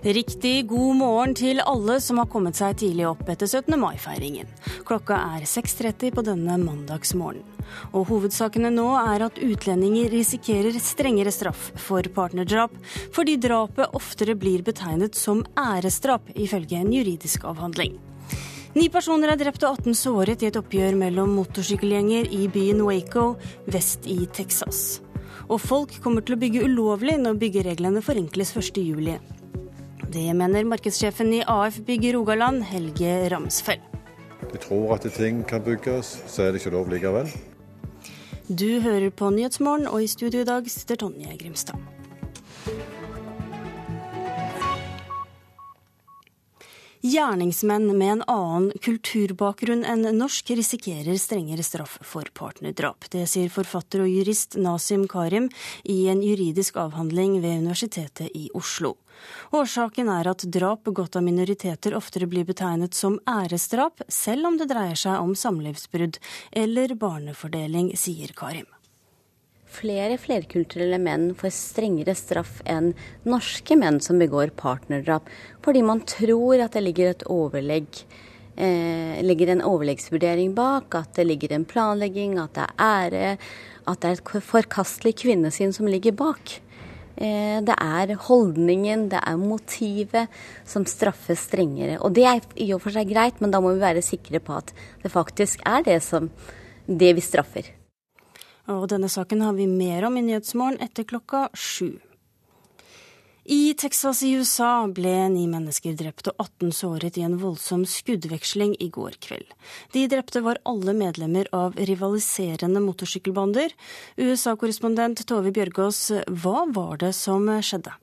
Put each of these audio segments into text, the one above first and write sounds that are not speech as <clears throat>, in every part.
Riktig god morgen til alle som har kommet seg tidlig opp etter 17. mai-feiringen. Klokka er 6.30 på denne mandagsmorgenen. Og hovedsakene nå er at utlendinger risikerer strengere straff for partnerdrap, fordi drapet oftere blir betegnet som æresdrap, ifølge en juridisk avhandling. Ni personer er drept og 18 såret i et oppgjør mellom motorsykkelgjenger i byen Waco vest i Texas. Og folk kommer til å bygge ulovlig når byggereglene forenkles 1.7. Det mener markedssjefen i AF Bygg Rogaland, Helge Ramsfeld. De tror at ting kan bygges, så er det ikke lov likevel. Du hører på Nyhetsmorgen, og i studio i dag sitter Tonje Grimstad. Gjerningsmenn med en annen kulturbakgrunn enn norsk risikerer strengere straff for partnerdrap. Det sier forfatter og jurist Nasim Karim i en juridisk avhandling ved Universitetet i Oslo. Årsaken er at drap begått av minoriteter oftere blir betegnet som æresdrap, selv om det dreier seg om samlivsbrudd eller barnefordeling, sier Karim. Flere flerkulturelle menn får strengere straff enn norske menn som begår partnerdrap, fordi man tror at det ligger et overlegg eh, ligger en overleggsvurdering bak, at det ligger en planlegging, at det er ære, at det er et forkastelig kvinnesyn som ligger bak. Eh, det er holdningen, det er motivet som straffes strengere. Og det er i og for seg greit, men da må vi være sikre på at det faktisk er det som det vi straffer. Og denne saken har vi mer om i Nyhetsmorgen etter klokka sju. I Texas i USA ble ni mennesker drept og 18 såret i en voldsom skuddveksling i går kveld. De drepte var alle medlemmer av rivaliserende motorsykkelbander. USA-korrespondent Tove Bjørgaas, hva var det som skjedde?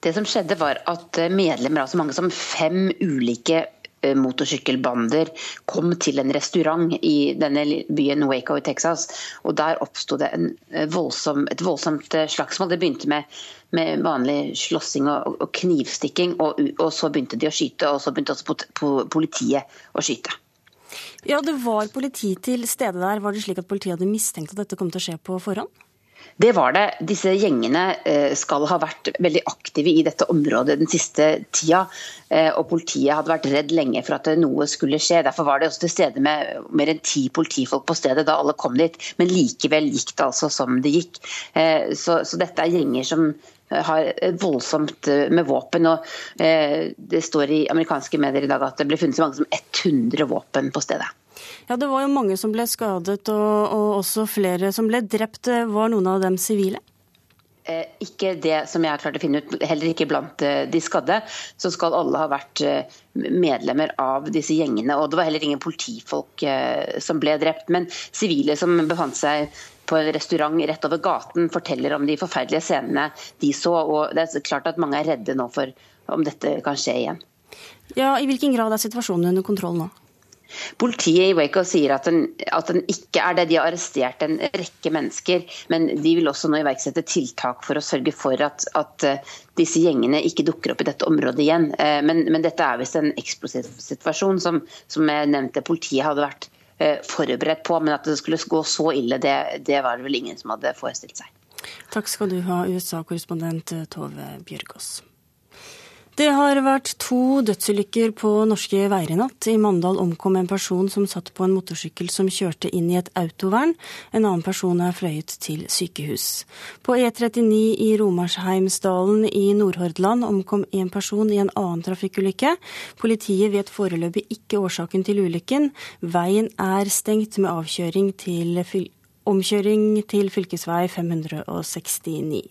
Det som skjedde var at medlemmer av så mange som fem ulike Eh, motorsykkelbander kom til en restaurant i denne byen Waco i Texas. og Der oppsto det eh, voldsom, et voldsomt eh, slagsmål. Det begynte med, med vanlig slåssing og, og knivstikking, og, og, så begynte de å skyte. Og så begynte også politiet å skyte. Ja, Det var politi til stede der. Var det slik at politiet hadde mistenkt at dette kom til å skje på forhånd? Det var det. Disse gjengene eh, skal ha vært veldig aktive i dette området den siste tida. Eh, og politiet hadde vært redd lenge for at noe skulle skje. Derfor var det også til stede med mer enn ti politifolk på stedet da alle kom dit. Men likevel gikk det altså som det gikk. Eh, så, så dette er gjenger som har voldsomt med våpen. og Det står i amerikanske medier i dag at det ble funnet så mange som 100 våpen på stedet. Ja, Det var jo mange som ble skadet, og, og også flere som ble drept. Var noen av dem sivile? Eh, ikke det som jeg har klart å finne ut, heller ikke blant eh, de skadde. Så skal alle ha vært eh, medlemmer av disse gjengene. Og det var heller ingen politifolk som ble drept. Men sivile som befant seg på en restaurant rett over gaten, forteller om de forferdelige scenene de så. Og det er klart at mange er redde nå for om dette kan skje igjen. Ja, I hvilken grad er situasjonen under kontroll nå? Politiet i Waco sier at den, at den, ikke er det. De har arrestert en rekke mennesker, men de vil også nå iverksette tiltak for å sørge for at, at eh, disse gjengene ikke dukker opp i dette området igjen. Eh, men, men dette er visst en eksplosiv situasjon, som, som jeg nevnte politiet hadde vært forberedt på. Men at det skulle gå så ille, det, det var det vel ingen som hadde forestilt seg. Takk skal du ha, USA-korrespondent Tove Bjørgaas. Det har vært to dødsulykker på norske veier i natt. I Mandal omkom en person som satt på en motorsykkel som kjørte inn i et autovern. En annen person er fløyet til sykehus. På E39 i Romarsheimsdalen i Nordhordland omkom en person i en annen trafikkulykke. Politiet vet foreløpig ikke årsaken til ulykken. Veien er stengt med avkjøring til omkjøring til fylkesvei 569.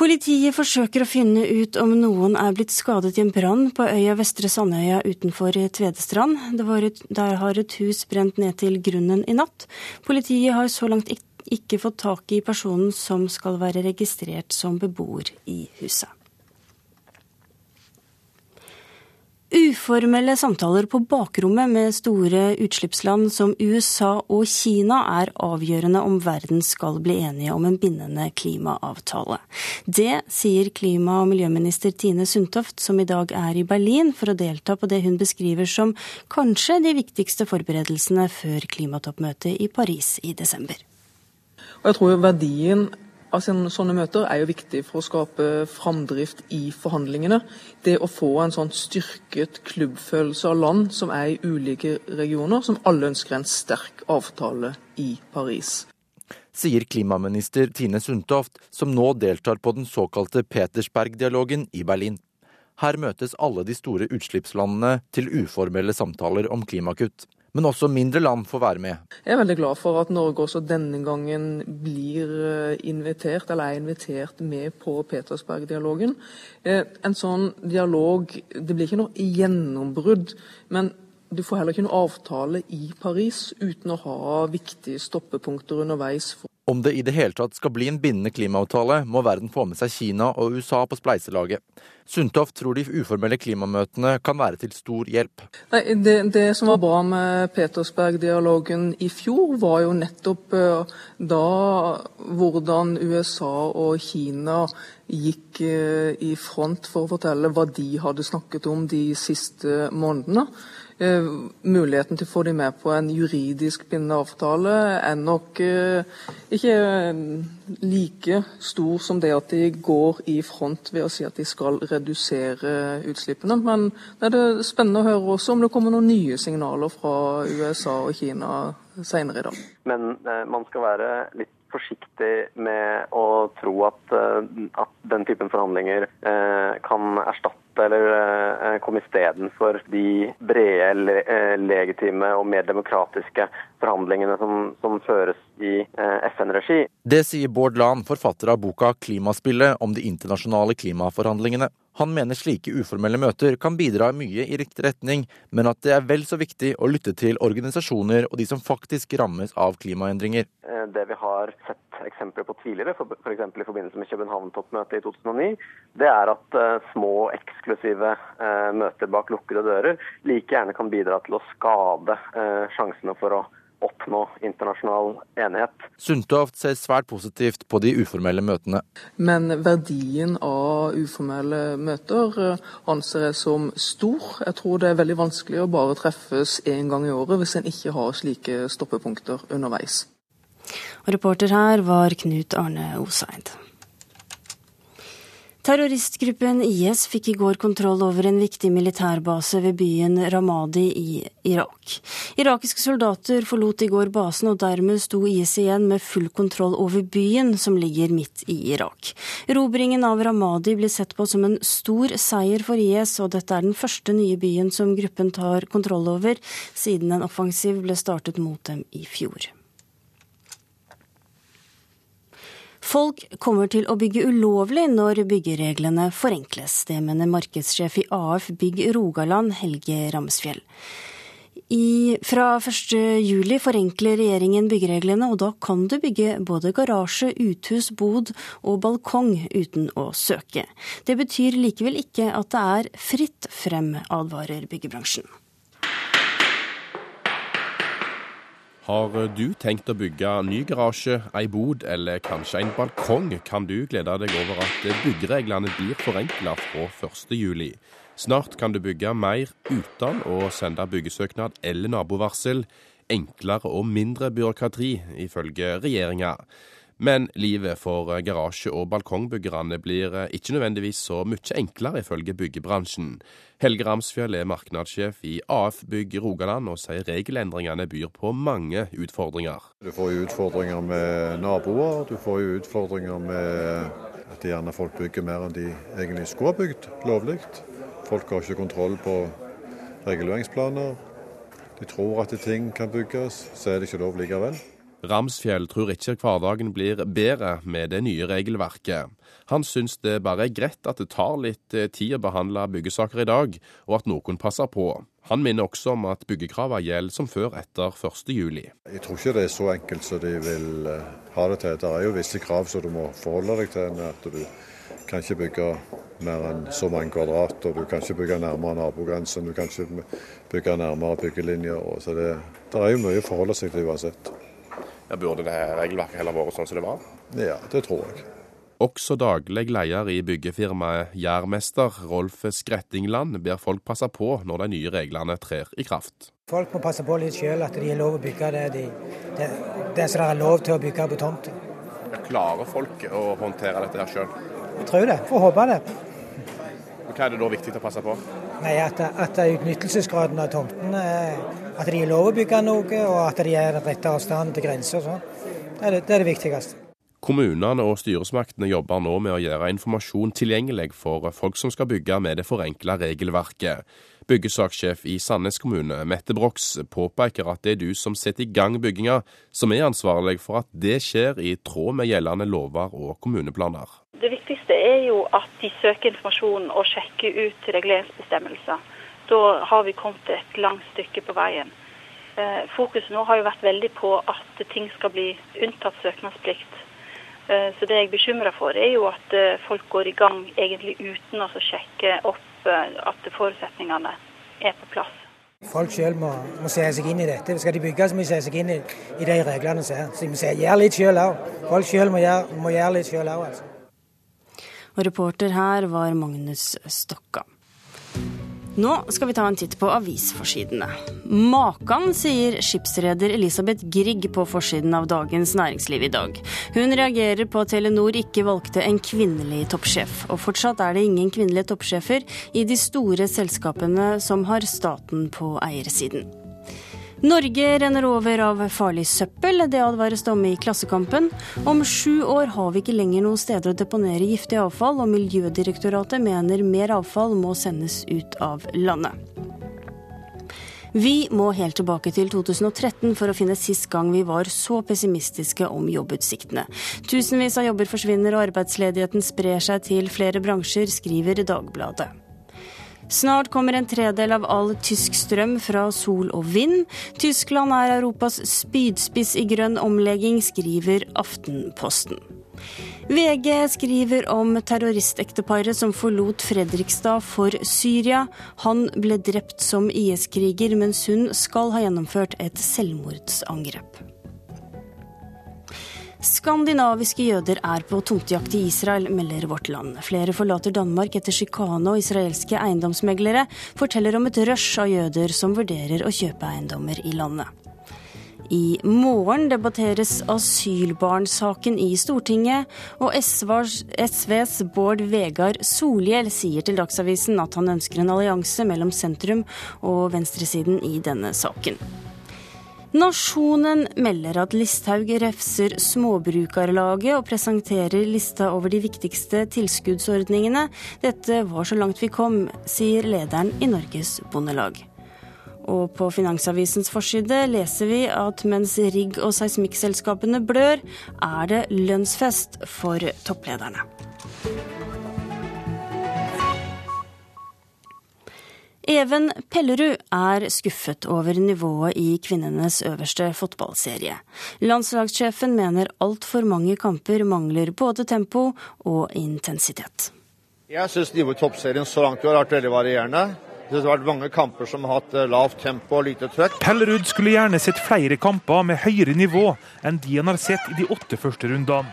Politiet forsøker å finne ut om noen er blitt skadet i en brann på øya Vestre Sandøya utenfor Tvedestrand. Et, der har et hus brent ned til grunnen i natt. Politiet har så langt ikke fått tak i personen som skal være registrert som beboer i huset. Uformelle samtaler på bakrommet med store utslippsland som USA og Kina er avgjørende om verden skal bli enige om en bindende klimaavtale. Det sier klima- og miljøminister Tine Sundtoft, som i dag er i Berlin for å delta på det hun beskriver som kanskje de viktigste forberedelsene før klimatoppmøtet i Paris i desember. Jeg tror verdien av sånne møter er jo viktig for å skape framdrift i forhandlingene. Det å få en sånn styrket klubbfølelse av land som er i ulike regioner, som alle ønsker en sterk avtale i Paris. Sier klimaminister Tine Sundtoft, som nå deltar på den såkalte Petersberg-dialogen i Berlin. Her møtes alle de store utslippslandene til uformelle samtaler om klimakutt men også mindre land får være med. Jeg er veldig glad for at Norge også denne gangen blir eh, invitert, eller er invitert med på Petersberg-dialogen. Eh, en sånn dialog Det blir ikke noe gjennombrudd, men du får heller ikke noe avtale i Paris uten å ha viktige stoppepunkter underveis. Om det i det hele tatt skal bli en bindende klimaavtale, må verden få med seg Kina og USA på spleiselaget. Sundtoft tror de uformelle klimamøtene kan være til stor hjelp. Nei, det, det, som var bra med Petersberg-dialogen i fjor, var jo nettopp uh, da hvordan USA og Kina gikk uh, i front for å fortelle hva de hadde snakket om de siste månedene. Eh, muligheten til å få dem med på en juridisk bindende avtale er nok eh, ikke eh, like stor som det at de går i front ved å si at de skal redusere utslippene. Men det er spennende å høre også om det kommer noen nye signaler fra USA og Kina senere i dag. Men man skal være litt forsiktig med å tro at, at den typen forhandlinger kan erstatte eller komme kom istedenfor de brede, eh, legitime og mer demokratiske forhandlingene som, som føres i eh, FN-regi. Det sier Bård Lahn, forfatter av boka 'Klimaspillet' om de internasjonale klimaforhandlingene. Han mener slike uformelle møter kan bidra mye i riktig retning, men at det er vel så viktig å lytte til organisasjoner og de som faktisk rammes av klimaendringer. Det vi har sett eksempler på tidligere, f.eks. i forbindelse med København-toppmøtet i 2009, det er at små, eksklusive møter bak lukkede dører like gjerne kan bidra til å skade sjansene for å oppnå internasjonal enighet. Sundtoft ser svært positivt på de uformelle møtene. Men verdien av uformelle møter eh, anser jeg som stor. Jeg tror det er veldig vanskelig å bare treffes én gang i året hvis en ikke har slike stoppepunkter underveis. Og reporter her var Knut Arne Oseid. Terroristgruppen IS fikk i går kontroll over en viktig militærbase ved byen Ramadi i Irak. Irakiske soldater forlot i går basen, og dermed sto IS igjen med full kontroll over byen, som ligger midt i Irak. Erobringen av Ramadi blir sett på som en stor seier for IS, og dette er den første nye byen som gruppen tar kontroll over, siden en offensiv ble startet mot dem i fjor. Folk kommer til å bygge ulovlig når byggereglene forenkles. Det mener markedssjef i AF Bygg Rogaland, Helge Ramsfjell. I, fra 1.7 forenkler regjeringen byggereglene, og da kan du bygge både garasje, uthus, bod og balkong uten å søke. Det betyr likevel ikke at det er fritt frem, advarer byggebransjen. Har du tenkt å bygge ny garasje, ei bod eller kanskje en balkong, kan du glede deg over at byggereglene blir forenkla fra 1.7. Snart kan du bygge mer uten å sende byggesøknad eller nabovarsel. Enklere og mindre byråkrati, ifølge regjeringa. Men livet for garasje- og balkongbyggerne blir ikke nødvendigvis så mye enklere, ifølge byggebransjen. Helge Ramsfjell er markedssjef i AF Bygg Rogaland, og sier regelendringene byr på mange utfordringer. Du får jo utfordringer med naboer, du får jo utfordringer med at gjerne folk bygger mer enn de egentlig skulle ha bygd lovlig. Folk har ikke kontroll på reguleringsplaner. De tror at ting kan bygges, så er det ikke lov likevel. Ramsfjell tror ikke hverdagen blir bedre med det nye regelverket. Han syns det bare er greit at det tar litt eh, tid å behandle byggesaker i dag, og at noen passer på. Han minner også om at byggekravene gjelder som før etter 1.7. Jeg tror ikke det er så enkelt som de vil eh, ha det til. Det er jo visse krav som du må forholde deg til. at Du kan ikke bygge mer enn så mange kvadrat, og du kan ikke bygge nærmere nabogrensen. Du kan ikke bygge nærmere byggelinjer. Så det, det er jo mye å forholde seg til uansett. Ja, burde det regelverket heller vært sånn som det var? Ja, det tror jeg. Også daglig leder i byggefirmaet Jærmester, Rolf Skrettingland, ber folk passe på når de nye reglene trer i kraft. Folk må passe på litt sjøl, at de har lov å bygge det, de, det, det som det er lov til å bygge på tomta. Klarer folk å håndtere dette her sjøl? Jeg tror det. Får håpe det. Hva er det da viktig å passe på? Nei, At, at utnyttelsesgraden av tomtene At de er lov å bygge noe, og at de er den rette avstanden til grenser. Sånn. Det, det, det er det viktigste. Kommunene og styresmaktene jobber nå med å gjøre informasjon tilgjengelig for folk som skal bygge med det forenkla regelverket. Byggesakssjef i Sandnes kommune, Mette Brox, påpeker at det er du som setter i gang bygginga, som er ansvarlig for at det skjer i tråd med gjeldende lover og kommuneplaner. Det viktigste er jo at de søker informasjon og sjekker ut reguleringsbestemmelser. Da har vi kommet et langt stykke på veien. Eh, fokuset nå har jo vært veldig på at ting skal bli unntatt søknadsplikt Eh, så det jeg er bekymra for, er jo at eh, folk går i gang egentlig uten å sjekke opp eh, at forutsetningene er på plass. Folk sjøl må, må, se seg inn i dette. Skal de bygge, så må de se seg inn i, i de reglene som er. Så de må se, gjøre litt sjøl òg. Folk sjøl må, må, gjøre litt sjøl òg. Altså. Og reporter her var Magnus Stokka. Nå skal vi ta en titt på avisforsidene. Makan, sier skipsreder Elisabeth Grieg på forsiden av Dagens Næringsliv i dag. Hun reagerer på at Telenor ikke valgte en kvinnelig toppsjef. Og fortsatt er det ingen kvinnelige toppsjefer i de store selskapene som har staten på eiersiden. Norge renner over av farlig søppel, det advares det om i Klassekampen. Om sju år har vi ikke lenger noen steder å deponere giftig avfall, og Miljødirektoratet mener mer avfall må sendes ut av landet. Vi må helt tilbake til 2013 for å finne sist gang vi var så pessimistiske om jobbutsiktene. Tusenvis av jobber forsvinner og arbeidsledigheten sprer seg til flere bransjer, skriver Dagbladet. Snart kommer en tredel av all tysk strøm fra sol og vind. Tyskland er Europas spydspiss i grønn omlegging, skriver Aftenposten. VG skriver om terroristekteparet som forlot Fredrikstad for Syria. Han ble drept som IS-kriger, mens hun skal ha gjennomført et selvmordsangrep. Skandinaviske jøder er på tomtejakt i Israel, melder Vårt Land. Flere forlater Danmark etter sjikane, og israelske eiendomsmeglere forteller om et rush av jøder som vurderer å kjøpe eiendommer i landet. I morgen debatteres asylbarnsaken i Stortinget, og SVs Bård Vegar Solhjell sier til Dagsavisen at han ønsker en allianse mellom sentrum og venstresiden i denne saken. Nasjonen melder at Listhaug refser Småbrukarlaget og presenterer lista over de viktigste tilskuddsordningene. Dette var så langt vi kom, sier lederen i Norges Bondelag. Og på Finansavisens forside leser vi at mens rigg- og seismikkselskapene blør, er det lønnsfest for topplederne. Even Pellerud er skuffet over nivået i kvinnenes øverste fotballserie. Landslagssjefen mener altfor mange kamper mangler både tempo og intensitet. Jeg syns nivået i toppserien så langt i år har vært veldig varierende. Det har vært mange kamper som har hatt eh, lavt tempo og lite trøkk. Pellerud skulle gjerne sett flere kamper med høyere nivå enn de han har sett i de åtte første rundene.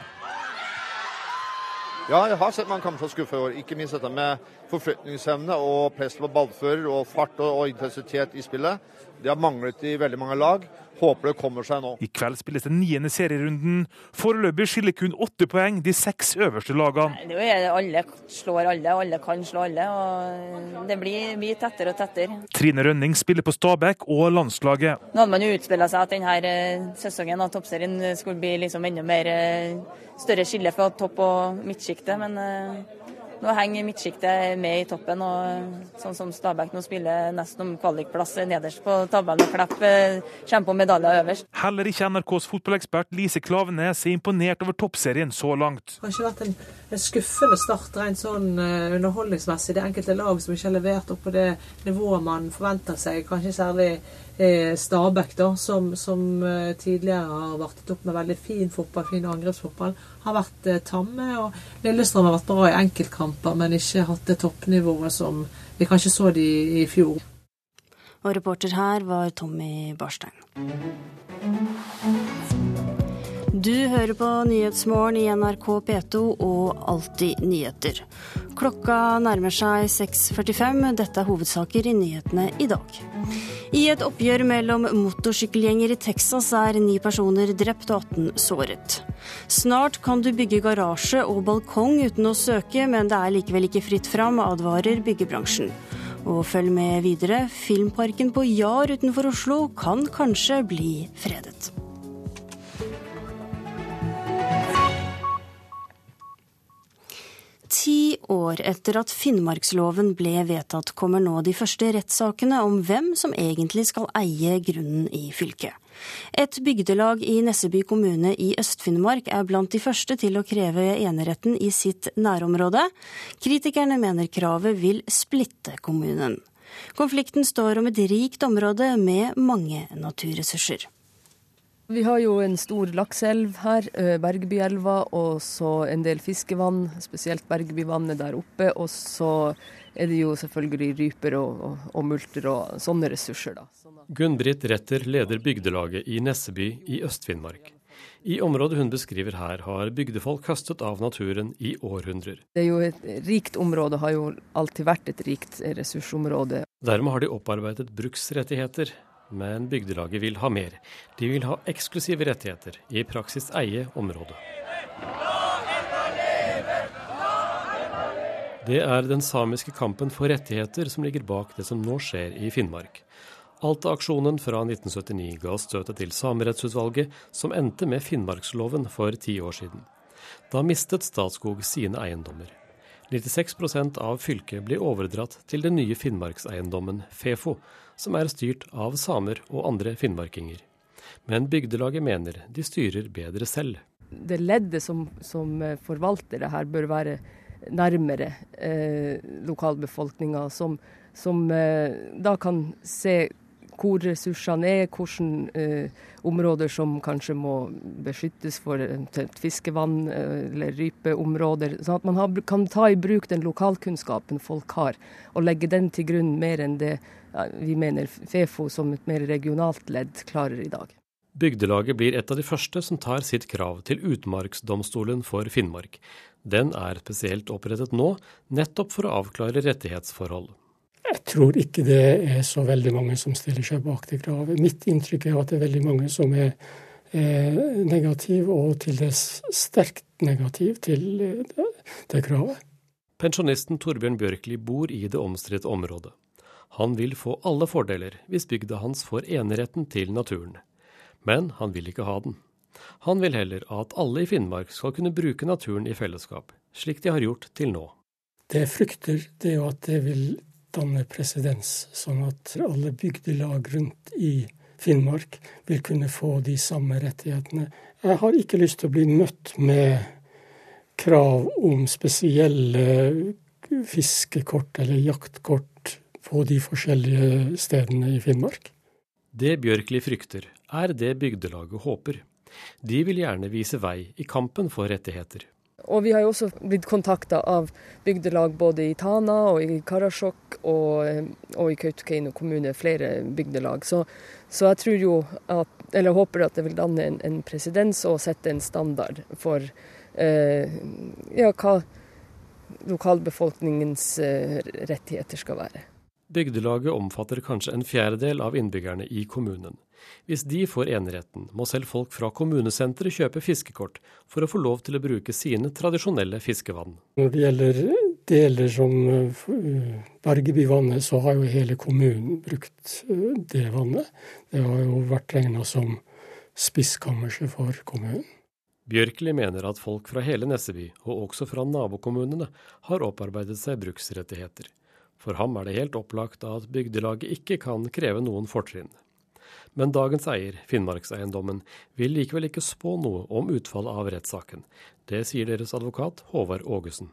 Ja, jeg har sett mange kamper som skuffer i år. Ikke minst dette med forflytningsevne og press på ballfører og fart og, og intensitet i spillet. Det har manglet i veldig mange lag. Håper det kommer seg nå. I kveld spilles den niende serierunden. Foreløpig skiller kun åtte poeng de seks øverste lagene. Nå er det alle slår alle, alle kan slå alle. og Det blir mye tettere og tettere. Trine Rønning spiller på Stabæk og landslaget. Nå hadde man jo utspilla seg at denne eh, sesongen av toppserien skulle bli liksom enda mer eh, større skille fra topp- og midtsjiktet, men eh, nå henger midtsjiktet med i toppen, og sånn som Stabæk nå spiller nesten om kvalikplass nederst på tabellen og Klepp eh, kommer på medaljer øverst. Heller ikke NRKs fotballekspert Lise Klavenes er imponert over toppserien så langt. Det har ikke vært en, en skuffende start rent sånn uh, underholdningsmessig. Det er enkelte lag som ikke har levert opp på det nivået man forventer seg. Kanskje særlig eh, Stabæk, da, som, som uh, tidligere har vartet opp med veldig fin fotball, fin angrepsfotball, har vært eh, tamme. og Lillestrøm har vært bra i enkeltkamper, men ikke hatt det toppnivået som vi kanskje så de i fjor. Og reporter her var Tommy Barstein. Du hører på Nyhetsmorgen i NRK P2 og Alltid nyheter. Klokka nærmer seg 6.45. Dette er hovedsaker i nyhetene i dag. I et oppgjør mellom motorsykkelgjenger i Texas er ni personer drept og 18 såret. Snart kan du bygge garasje og balkong uten å søke, men det er likevel ikke fritt fram, advarer byggebransjen. Og følg med videre, Filmparken på Jar utenfor Oslo kan kanskje bli fredet. Ti år etter at Finnmarksloven ble vedtatt, kommer nå de første rettssakene om hvem som egentlig skal eie grunnen i fylket. Et bygdelag i Nesseby kommune i Øst-Finnmark er blant de første til å kreve eneretten i sitt nærområde. Kritikerne mener kravet vil splitte kommunen. Konflikten står om et rikt område med mange naturressurser. Vi har jo en stor lakseelv her, Bergbyelva, og så en del fiskevann, spesielt Bergbyvannet der oppe. Og så er det jo selvfølgelig ryper og, og, og multer og sånne ressurser, da. Gunn-Britt Retter leder bygdelaget i Nesseby i Øst-Finnmark. I området hun beskriver her, har bygdefolk høstet av naturen i århundrer. Det er jo et rikt område, har jo alltid vært et rikt ressursområde. Dermed har de opparbeidet bruksrettigheter, men bygdelaget vil ha mer. De vil ha eksklusive rettigheter, i praksis eie området. Det er den samiske kampen for rettigheter som ligger bak det som nå skjer i Finnmark. Alta-aksjonen fra 1979 ga støtet til Samerettsutvalget, som endte med Finnmarksloven for ti år siden. Da mistet Statskog sine eiendommer. 96% av fylket blir overdratt til den nye finnmarkseiendommen Fefo, som er styrt av samer og andre finnmarkinger. Men bygdelaget mener de styrer bedre selv. Det leddet som, som forvalter det her, bør være nærmere eh, lokalbefolkninga, som, som eh, da kan se hvor ressursene er, hvilke eh, områder som kanskje må beskyttes for fiskevann eh, eller rypeområder. Sånn at man har, kan ta i bruk den lokalkunnskapen folk har, og legge den til grunn mer enn det vi mener Fefo som et mer regionalt ledd klarer i dag. Bygdelaget blir et av de første som tar sitt krav til Utmarksdomstolen for Finnmark. Den er spesielt opprettet nå, nettopp for å avklare rettighetsforhold. Jeg tror ikke det er så veldig mange som stiller seg bak det kravet. Mitt inntrykk er at det er veldig mange som er, er negativ, og til dels sterkt negativ til det, det kravet. Pensjonisten Torbjørn Bjørkli bor i det omstridte området. Han vil få alle fordeler hvis bygda hans får eneretten til naturen. Men han vil ikke ha den. Han vil heller at alle i Finnmark skal kunne bruke naturen i fellesskap, slik de har gjort til nå. Det jeg frykter, det er jo at det vil danne presedens, sånn at alle bygdelag rundt i Finnmark vil kunne få de samme rettighetene. Jeg har ikke lyst til å bli møtt med krav om spesielle fiskekort eller jaktkort på de forskjellige stedene i Finnmark. Det Bjørkli frykter, er det bygdelaget håper. De vil gjerne vise vei i kampen for rettigheter. Og vi har jo også blitt kontakta av bygdelag både i Tana og i Karasjok og, og i Kautokeino kommune, flere bygdelag. Så, så, jeg tror jo at, eller håper at det vil danne en, en presedens og sette en standard for eh, ja, hva lokalbefolkningens eh, rettigheter skal være. Bygdelaget omfatter kanskje en fjerdedel av innbyggerne i kommunen. Hvis de får eneretten, må selv folk fra kommunesenteret kjøpe fiskekort for å få lov til å bruke sine tradisjonelle fiskevann. Når det gjelder deler som Bergebyvannet, så har jo hele kommunen brukt det vannet. Det har jo vært regna som spiskammerset for kommunen. Bjørkli mener at folk fra hele Nesseby, og også fra nabokommunene, har opparbeidet seg bruksrettigheter. For ham er det helt opplagt at bygdelaget ikke kan kreve noen fortrinn. Men dagens eier, Finnmarkseiendommen, vil likevel ikke spå noe om utfallet av rettssaken. Det sier deres advokat Håvard Ågesen.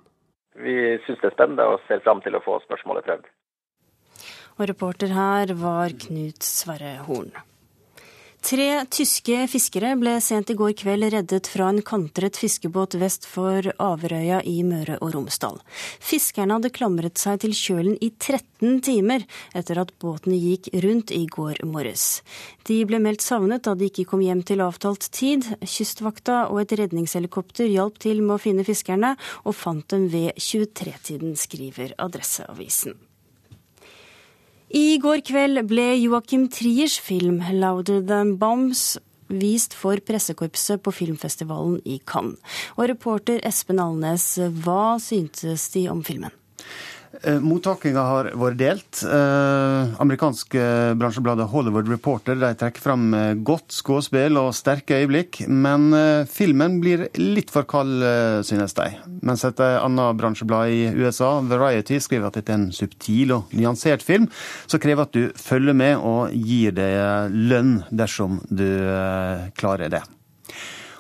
Vi syns det er spennende og ser fram til å få spørsmålet prøvd. Og reporter her var Knut Sverre Horn. Tre tyske fiskere ble sent i går kveld reddet fra en kantret fiskebåt vest for Averøya i Møre og Romsdal. Fiskerne hadde klamret seg til kjølen i 13 timer etter at båten gikk rundt i går morges. De ble meldt savnet da de ikke kom hjem til avtalt tid. Kystvakta og et redningshelikopter hjalp til med å finne fiskerne, og fant dem ved 23-tiden, skriver Adresseavisen. I går kveld ble Joachim Triers film 'Louder Than Bombs' vist for pressekorpset på filmfestivalen i Cannes. Og reporter Espen Alnes, hva syntes de om filmen? Eh, Mottakinga har vært delt. Eh, amerikanske bransjebladet Hollywood Reporter de trekker fram eh, godt skuespill og sterke øyeblikk, men filmen blir litt for kald, synes de. Mens et annet bransjeblad i USA, Variety, skriver at dette er en subtil og nyansert film, som krever at du følger med og gir deg lønn dersom du klarer det.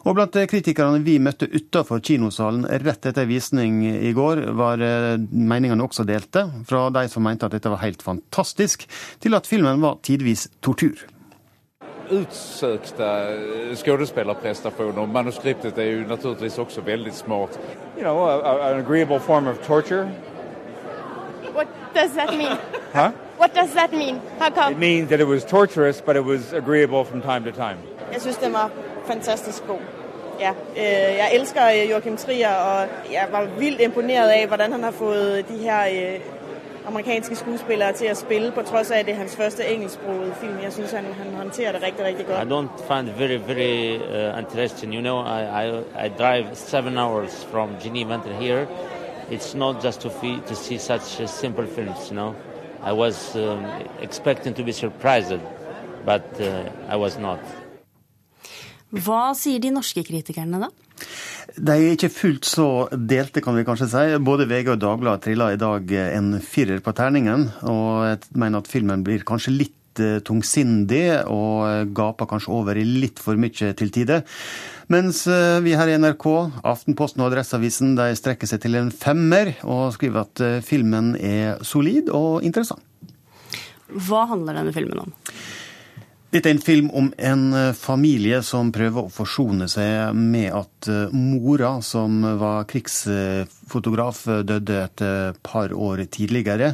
Og blant kritikerne vi møtte utafor kinosalen rett etter visning i går, var eh, meningene også delte. Fra de som mente at dette var helt fantastisk, til at filmen var tidvis tortur. Utsøkte skuespillerprestasjoner. Manuskriptet er jo naturligvis også veldig smart. You know, an agreeable form of torture. What does that mean? <laughs> Huh? What does that mean? How come? It means that it was torturous, but it was agreeable from time to time. Jeg synes det var fantastisk god. Ja, øh, jeg elsker øh, Joachim Trier, og jeg var vildt imponeret av hvordan han har fått de her øh, amerikanske skuespillere til å spille, på tross av at det er hans første engelsksprogede film. Jeg syns han, han håndterer det riktig, riktig godt. I don't find it very, very uh, interesting. You know, I, I, I drive seven hours from Geneva to here. It's not just to, fee, to see such uh, simple films, you know. I was um, expecting to be surprised, but uh, I was not. Hva sier de norske kritikerne da? De er ikke fullt så delte, kan vi kanskje si. Både VG og Dagbladet triller i dag en firer på terningen, og jeg mener at filmen blir kanskje litt eh, tungsindig og gaper kanskje over i litt for mye til tider. Mens eh, vi her i NRK, Aftenposten og Adresseavisen de strekker seg til en femmer og skriver at eh, filmen er solid og interessant. Hva handler denne filmen om? Dette er en film om en eh, familie som prøver å forsone seg med at eh, mora, som var krigsfotograf, døde et eh, par år tidligere.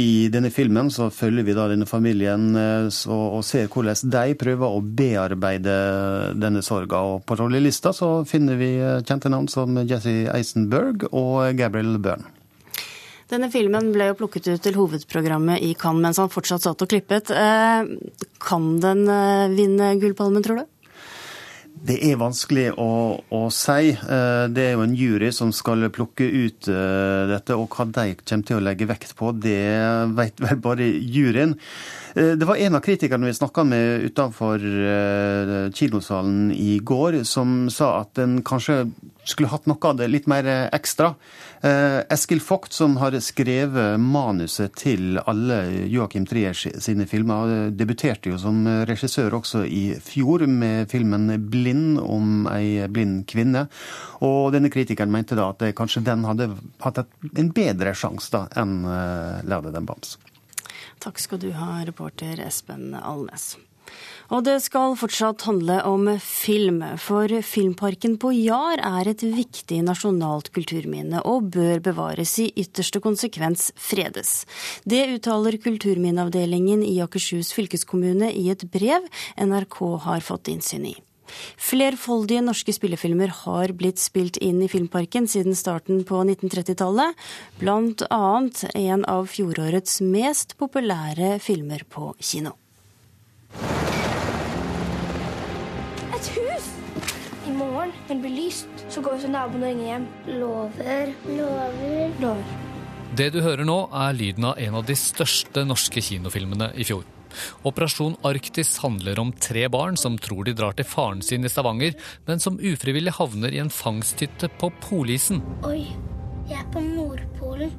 I denne filmen så følger vi da denne familien og ser hvordan de prøver å bearbeide denne sorga. Og på rollelista så finner vi kjente navn som Jesse Eisenberg og Gabriel Byrne. Denne filmen ble jo plukket ut til hovedprogrammet i Cannes mens han fortsatt satt og klippet. Eh, kan den eh, vinne Gullpalmen, tror du? Det er vanskelig å, å, si. Eh, det er jo en jury som skal plukke ut dette, og hva de kommer til å legge vekt på, det vet vel bare juryen. Det var en av kritikerne vi snakka med utenfor kinosalen i går, som sa at en kanskje skulle hatt noe av det litt mer ekstra. Eh, Eskil Vogt, som har skrevet manuset til alle Joachim Trier sine filmer, debuterte jo som regissør også i fjor med filmen 'Blind' om ei blind kvinne. Og denne kritikeren mente da at kanskje den hadde hatt en bedre sjanse enn 'Laude den bams'. Takk skal du ha, reporter Espen Alnes. Og det skal fortsatt handle om film, for Filmparken på Jar er et viktig nasjonalt kulturminne og bør bevares i ytterste konsekvens fredes. Det uttaler kulturminneavdelingen i Akershus fylkeskommune i et brev NRK har fått innsyn i. Flerfoldige norske spillefilmer har blitt spilt inn i Filmparken siden starten på 1930-tallet, blant annet en av fjorårets mest populære filmer på kino. Et hus! I morgen, når det blir lyst, så går vi til naboen og ringer hjem. Lover. Lover. Lover. Det du hører nå, er lyden av en av de største norske kinofilmene i fjor. Operasjon Arktis handler om tre barn som tror de drar til faren sin i Stavanger, men som ufrivillig havner i en fangsthytte på polisen. Oi, jeg er på Nordpolen.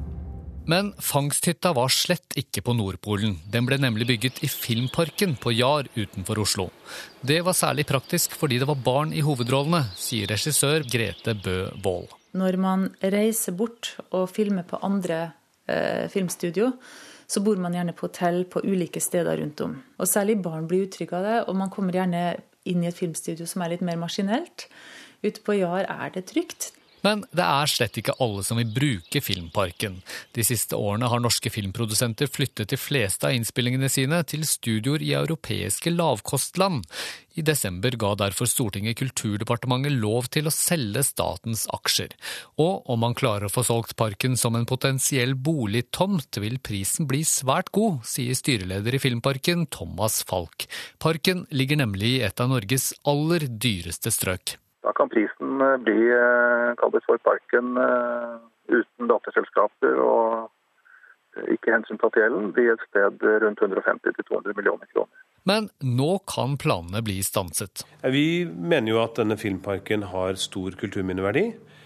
Men fangsthytta var slett ikke på Nordpolen. Den ble nemlig bygget i Filmparken på Jar utenfor Oslo. Det var særlig praktisk fordi det var barn i hovedrollene, sier regissør Grete Bø Wold. Når man reiser bort og filmer på andre eh, filmstudio, så bor man gjerne på hotell på ulike steder rundt om. Og særlig barn blir utrygge av det, og man kommer gjerne inn i et filmstudio som er litt mer maskinelt. Ute på Jar er det trygt. Men det er slett ikke alle som vil bruke Filmparken. De siste årene har norske filmprodusenter flyttet de fleste av innspillingene sine til studioer i europeiske lavkostland. I desember ga derfor Stortinget Kulturdepartementet lov til å selge statens aksjer. Og om man klarer å få solgt parken som en potensiell boligtomt, vil prisen bli svært god, sier styreleder i Filmparken, Thomas Falk. Parken ligger nemlig i et av Norges aller dyreste strøk. Da kan prisen eh, bli, eh, for parken, eh, uten datterselskaper og ikke hensyntatt gjelden, bli et sted rundt 150-200 millioner kroner. Men nå kan planene bli stanset. Vi mener jo at denne filmparken har stor kulturminneverdi.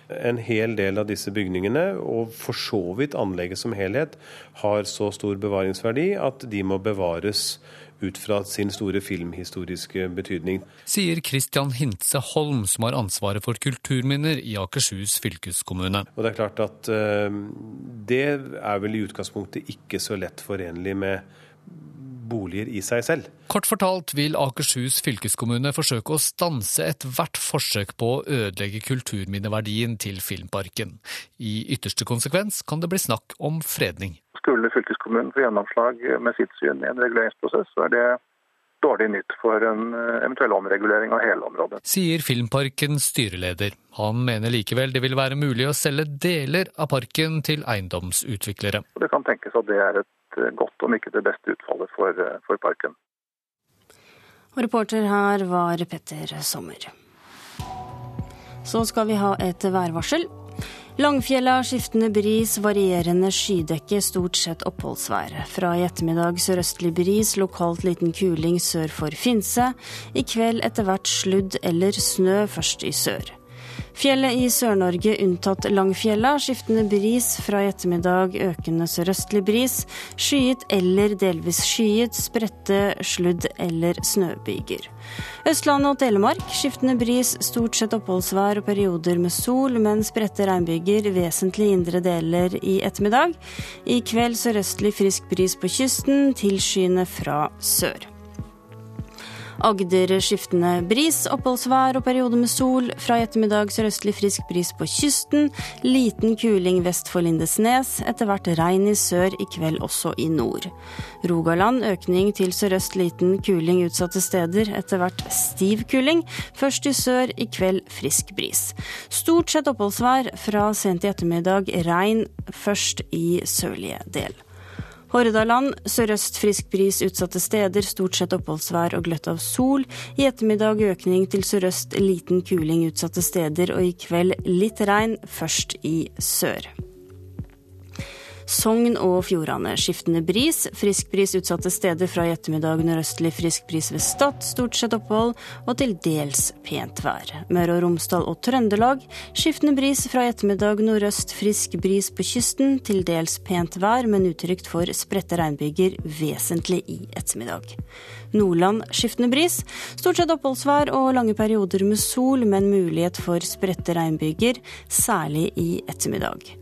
En hel del av disse bygningene, og for så vidt anlegget som helhet, har så stor bevaringsverdi at de må bevares ut fra sin store filmhistoriske betydning. Sier Christian Hintze Holm, som har ansvaret for kulturminner i Akershus fylkeskommune. Og Det er klart at uh, det er vel i utgangspunktet ikke så lett forenlig med boliger i seg selv. Kort fortalt vil Akershus fylkeskommune forsøke å stanse ethvert forsøk på å ødelegge kulturminneverdien til Filmparken. I ytterste konsekvens kan det bli snakk om fredning. Skulle fylkeskommunen få gjennomslag med sitt syn i en reguleringsprosess, så er det dårlig nytt for en eh, eventuell omregulering av hele området. Sier Filmparkens styreleder. Han mener likevel det vil være mulig å selge deler av parken til eiendomsutviklere. Det kan tenkes at det er et eh, godt, om ikke det beste utfallet for, eh, for parken. Og reporter her var Petter Sommer. Så skal vi ha et værvarsel. Langfjella skiftende bris, varierende skydekke, stort sett oppholdsvær. Fra i ettermiddag sørøstlig bris, lokalt liten kuling sør for Finse. I kveld etter hvert sludd eller snø, først i sør. Fjellet i Sør-Norge unntatt Langfjella. Skiftende bris fra i ettermiddag, økende sørøstlig bris. Skyet eller delvis skyet, spredte sludd- eller snøbyger. Østlandet og Telemark skiftende bris, stort sett oppholdsvær og perioder med sol, men spredte regnbyger vesentlig indre deler i ettermiddag. I kveld sørøstlig frisk bris på kysten, tilskyende fra sør. Agder skiftende bris, oppholdsvær og periode med sol. Fra i ettermiddag sørøstlig frisk bris på kysten. Liten kuling vest for Lindesnes. Etter hvert regn i sør, i kveld også i nord. Rogaland økning til sørøst liten kuling utsatte steder. Etter hvert stiv kuling. Først i sør, i kveld frisk bris. Stort sett oppholdsvær. Fra sent i ettermiddag regn, først i sørlige del. Hordaland sørøst frisk bris utsatte steder, stort sett oppholdsvær og gløtt av sol. I ettermiddag økning til sørøst, liten kuling utsatte steder, og i kveld litt regn, først i sør. Sogn og Fjordane skiftende bris. Frisk bris utsatte steder fra i ettermiddag nordøstlig frisk bris ved Stad. Stort sett opphold og til dels pent vær. Møre og Romsdal og Trøndelag skiftende bris fra i ettermiddag nordøst frisk bris på kysten. Til dels pent vær, men utrygt for spredte regnbyger vesentlig i ettermiddag. Nordland skiftende bris. Stort sett oppholdsvær og lange perioder med sol, men mulighet for spredte regnbyger, særlig i ettermiddag.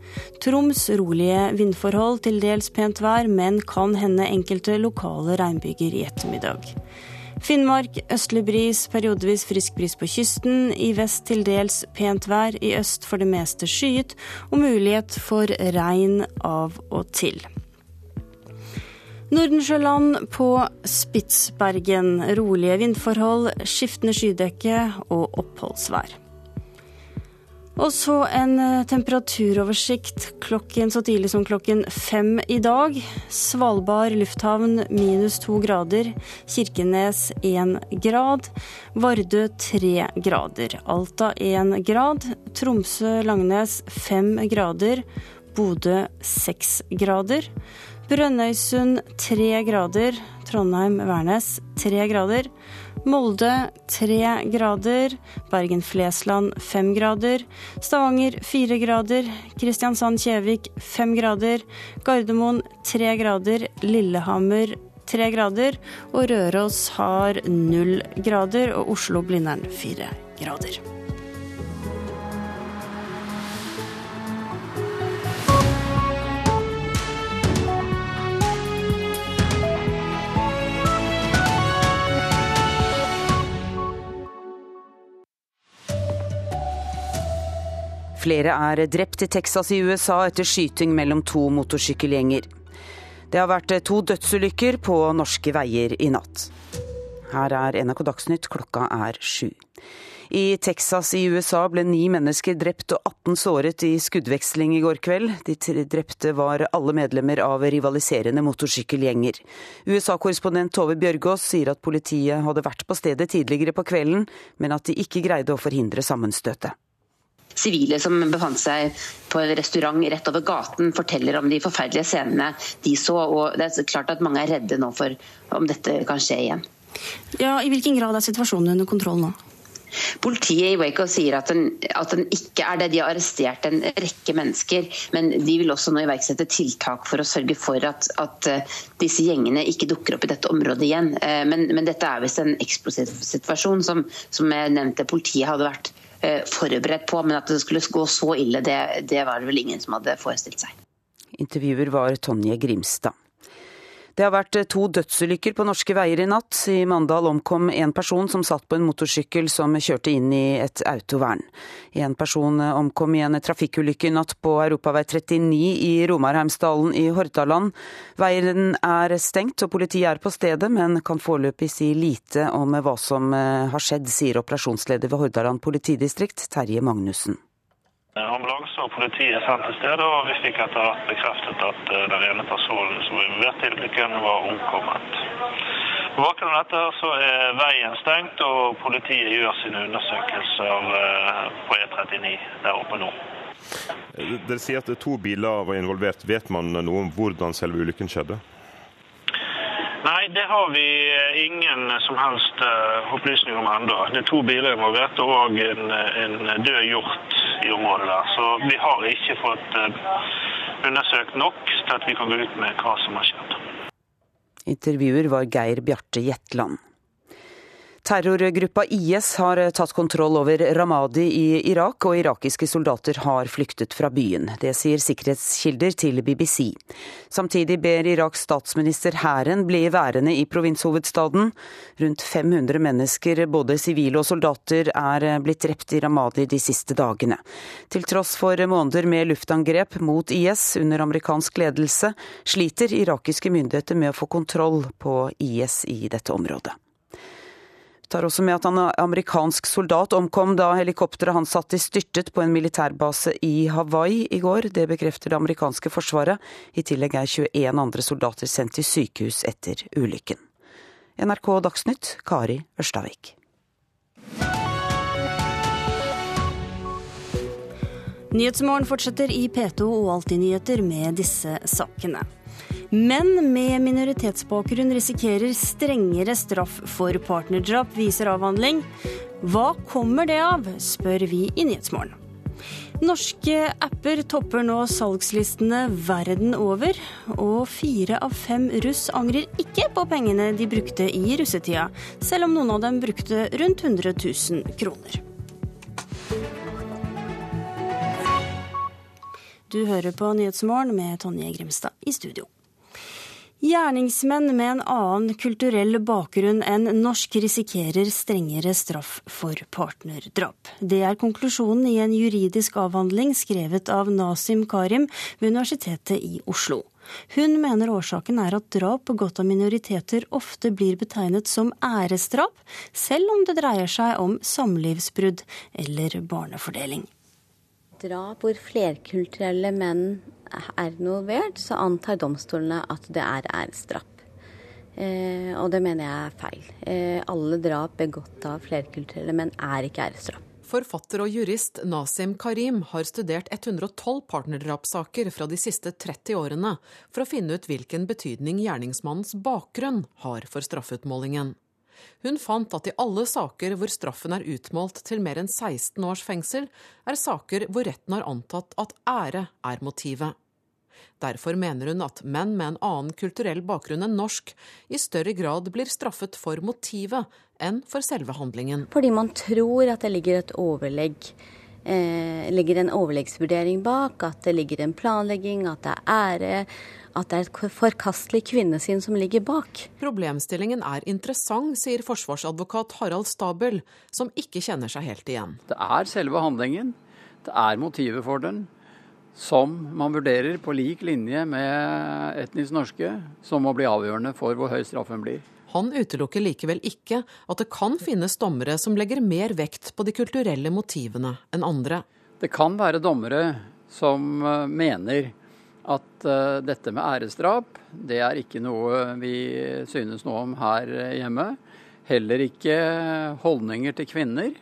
Troms rolige vindforhold, til dels pent vær, men kan hende enkelte lokale regnbyger i ettermiddag. Finnmark østlig bris, periodevis frisk bris på kysten. I vest til dels pent vær, i øst for det meste skyet, og mulighet for regn av og til. Nordensjøland på Spitsbergen. Rolige vindforhold, skiftende skydekke og oppholdsvær. Og så en eh, temperaturoversikt klokken så tidlig som klokken fem i dag. Svalbard lufthavn minus to grader. Kirkenes én grad. Vardø tre grader. Alta én grad. Tromsø-Langnes fem grader. Bodø seks grader. Brønnøysund tre grader. Trondheim-Værnes tre grader. Molde tre grader. Bergen-Flesland fem grader. Stavanger fire grader. Kristiansand-Kjevik fem grader. Gardermoen tre grader. Lillehammer tre grader. Og Røros har null grader. Og Oslo-Blindern fire grader. Flere er drept i Texas i USA etter skyting mellom to motorsykkelgjenger. Det har vært to dødsulykker på norske veier i natt. Her er NRK Dagsnytt, klokka er sju. I Texas i USA ble ni mennesker drept og 18 såret i skuddveksling i går kveld. De drepte var alle medlemmer av rivaliserende motorsykkelgjenger. USA-korrespondent Tove Bjørgaas sier at politiet hadde vært på stedet tidligere på kvelden, men at de ikke greide å forhindre sammenstøtet. Sivile som befant seg på en restaurant rett over gaten, forteller om de forferdelige scenene de så. og Det er klart at mange er redde nå for om dette kan skje igjen. Ja, I hvilken grad er situasjonen under kontroll nå? Politiet i Waco sier at den, at den, ikke er det. De har arrestert en rekke mennesker, men de vil også nå iverksette tiltak for å sørge for at, at eh, disse gjengene ikke dukker opp i dette området igjen. Eh, men, men dette er visst en eksplosiv situasjon som, som jeg nevnte politiet hadde vært forberedt på. Men at det skulle gå så ille, det, det var det vel ingen som hadde forestilt seg. Intervjuer var Tonje Grimstad. Det har vært eh, to dødsulykker på norske veier i natt. I Mandal omkom en person som satt på en motorsykkel som kjørte inn i et autovern. En person eh, omkom i en trafikkulykke i natt på Europavei 39 i Romarheimsdalen i Hordaland. Veien er stengt og politiet er på stedet, men kan foreløpig si lite om hva som eh, har skjedd, sier operasjonsleder ved Hordaland politidistrikt, Terje Magnussen. Ambulanse og politiet er sendt til stedet, og vi fikk etter hvert bekreftet at eh, den ene personen som var involvert i var omkommet. På bakgrunn av dette så er veien stengt, og politiet gjør sine undersøkelser eh, på E39 der oppe nå. Dere sier at to biler var involvert. Vet man noe om hvordan selve ulykken skjedde? Nei, det har vi eh, ingen som helst opplysninger om ennå. Det er to biler involvert og en, en død hjort i området der. Så vi har ikke fått eh, undersøkt nok til at vi kan gå ut med hva som har skjedd. Intervjuer var Geir Bjarte Jetland. Terrorgruppa IS har tatt kontroll over Ramadi i Irak, og irakiske soldater har flyktet fra byen. Det sier sikkerhetskilder til BBC. Samtidig ber Iraks statsminister hæren bli værende i provinshovedstaden. Rundt 500 mennesker, både sivile og soldater, er blitt drept i Ramadi de siste dagene. Til tross for måneder med luftangrep mot IS under amerikansk ledelse, sliter irakiske myndigheter med å få kontroll på IS i dette området tar også med at en amerikansk soldat omkom da helikopteret han satt i styrtet på en militærbase i Hawaii i går. Det bekrefter det amerikanske forsvaret. I tillegg er 21 andre soldater sendt til sykehus etter ulykken. NRK Dagsnytt, Kari Ørstavik. Nyhetsmorgen fortsetter i P2 og Alltid nyheter med disse sakene. Menn med minoritetsbakgrunn risikerer strengere straff for partnerdrap, viser avhandling. Hva kommer det av, spør vi i Nyhetsmorgen. Norske apper topper nå salgslistene verden over, og fire av fem russ angrer ikke på pengene de brukte i russetida, selv om noen av dem brukte rundt 100 000 kroner. Du hører på Nyhetsmorgen med Tonje Grimstad i studio. Gjerningsmenn med en annen kulturell bakgrunn enn norsk risikerer strengere straff for partnerdrap. Det er konklusjonen i en juridisk avhandling skrevet av Nasim Karim ved Universitetet i Oslo. Hun mener årsaken er at drap begått av minoriteter ofte blir betegnet som æresdrap, selv om det dreier seg om samlivsbrudd eller barnefordeling drap hvor flerkulturelle menn er involvert, så antar domstolene at det er æresdrap. Eh, og det mener jeg er feil. Eh, alle drap begått av flerkulturelle menn er ikke æresdrap. Forfatter og jurist Nasim Karim har studert 112 partnerdrapssaker fra de siste 30 årene for å finne ut hvilken betydning gjerningsmannens bakgrunn har for straffeutmålingen. Hun fant at i alle saker hvor straffen er utmålt til mer enn 16 års fengsel, er saker hvor retten har antatt at ære er motivet. Derfor mener hun at menn med en annen kulturell bakgrunn enn norsk i større grad blir straffet for motivet enn for selve handlingen. Fordi man tror at det ligger et overlegg. Eh, ligger en overleggsvurdering bak, at det ligger en planlegging, at det er ære at det er et forkastelig kvinnesyn som ligger bak. Problemstillingen er interessant, sier forsvarsadvokat Harald Stabel, som ikke kjenner seg helt igjen. Det er selve handlingen. Det er motivet for den, som man vurderer på lik linje med etnisk norske, som må bli avgjørende for hvor høy straffen blir. Han utelukker likevel ikke at det kan finnes dommere som legger mer vekt på de kulturelle motivene enn andre. Det kan være dommere som eh, mener at uh, dette med æresdrap, det er ikke noe vi synes noe om her hjemme. Heller ikke holdninger til kvinner.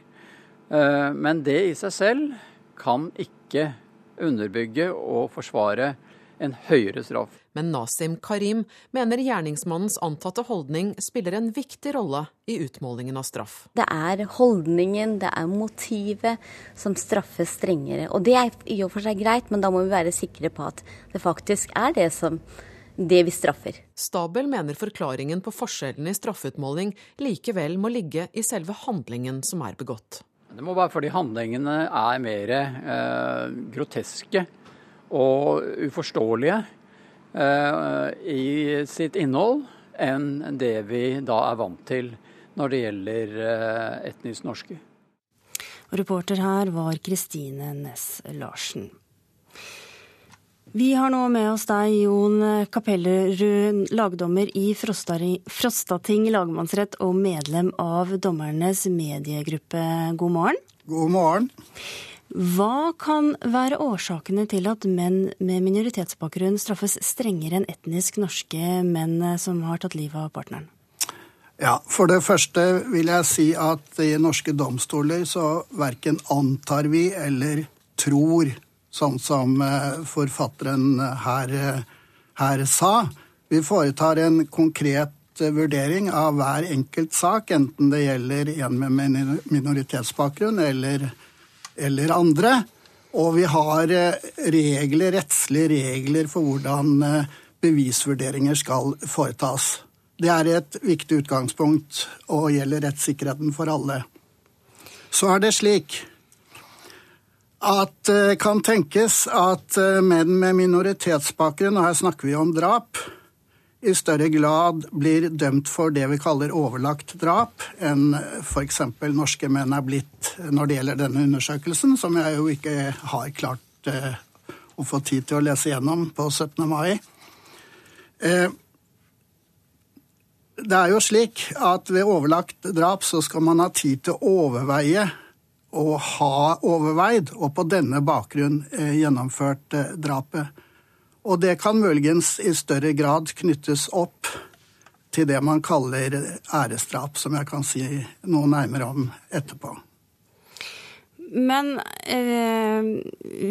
Uh, men det i seg selv kan ikke underbygge og forsvare en høyere straff. Men Nasim Karim mener gjerningsmannens antatte holdning spiller en viktig rolle i utmålingen av straff. Det er holdningen, det er motivet som straffes strengere. Og det er i og for seg greit, men da må vi være sikre på at det faktisk er det som det vi straffer. Stabel mener forklaringen på forskjellene i straffeutmåling likevel må ligge i selve handlingen som er begått. Det må være fordi handlingene er mer eh, groteske og uforståelige eh, i sitt innhold enn det vi da er vant til når det gjelder eh, etnisk norske. reporter her var Kristine Næss Larsen. Vi har nå med oss deg, Jon Kapellerud, lagdommer i Frostating lagmannsrett og medlem av dommernes mediegruppe. God morgen. God morgen. Hva kan være årsakene til at menn med minoritetsbakgrunn straffes strengere enn etnisk norske menn som har tatt livet av partneren? Ja, For det første vil jeg si at i norske domstoler så verken antar vi eller tror, sånn som eh, forfatteren her, her sa. Vi foretar en konkret vurdering av hver enkelt sak, enten det gjelder en med minoritetsbakgrunn eller eller andre. Og vi har eh, regler, rettslige regler for hvordan eh, bevisvurderinger skal foretas. Det er et viktig utgangspunkt og gjelder rettssikkerheten for alle. Så er det slik at det eh, kan tenkes at menn med minoritetsbakgrunn, og her snakker vi om drap, i større grad blir dømt for det vi kaller overlagt drap, enn f.eks. norske menn er blitt når det gjelder denne undersøkelsen, som jeg jo ikke har klart eh, å få tid til å lese gjennom på 17. mai. Eh, det er jo slik at ved overlagt drap så skal man ha tid til å overveie og ha overveid, og på denne bakgrunn eh, gjennomført eh, drapet. Og det kan muligens i større grad knyttes opp til det man kaller æresdrap, som jeg kan si noe nærmere om etterpå. Men eh,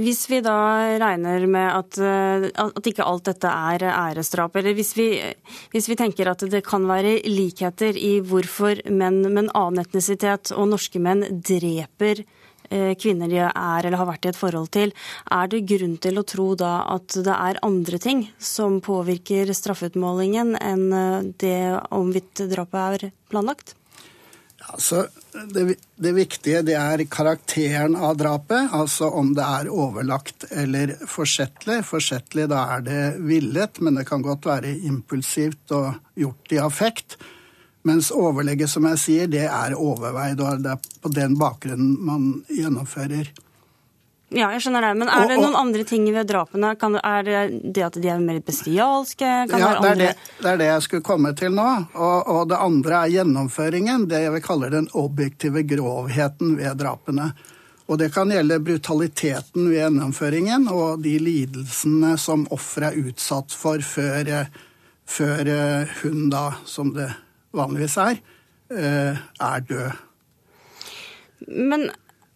hvis vi da regner med at, eh, at, ikke alt dette er æresdrap, eller hvis vi, hvis vi, tenker at det kan være likheter i hvorfor menn med en annen etnisitet og norske menn dreper Eh, kvinner de er eller har vært i et forhold til. Er det grunn til å tro da at det er andre ting som påvirker straffeutmålingen enn eh, det om hvitt drapet er planlagt? Altså, det, det, viktige det er karakteren av drapet, altså om det er overlagt eller forsettlig. Forsettlig, da er det villet, men det kan godt være impulsivt og gjort i affekt. Mens overlegget, som jeg sier, det er overveid, og det er på den bakgrunnen man gjennomfører. Ja, jeg skjønner det. Men er det noen andre ting ved drapene? Kan, er det det at de er mer bestialske? Kan ja, det er det, det er det, jeg skulle komme til nå. Og, og, det andre er gjennomføringen. Det jeg vil kalle den objektive grovheten ved drapene. Og det kan gjelde brutaliteten ved gjennomføringen og de lidelsene som offeret er utsatt for før, før hun da, som det vanligvis er, eh, er død. Men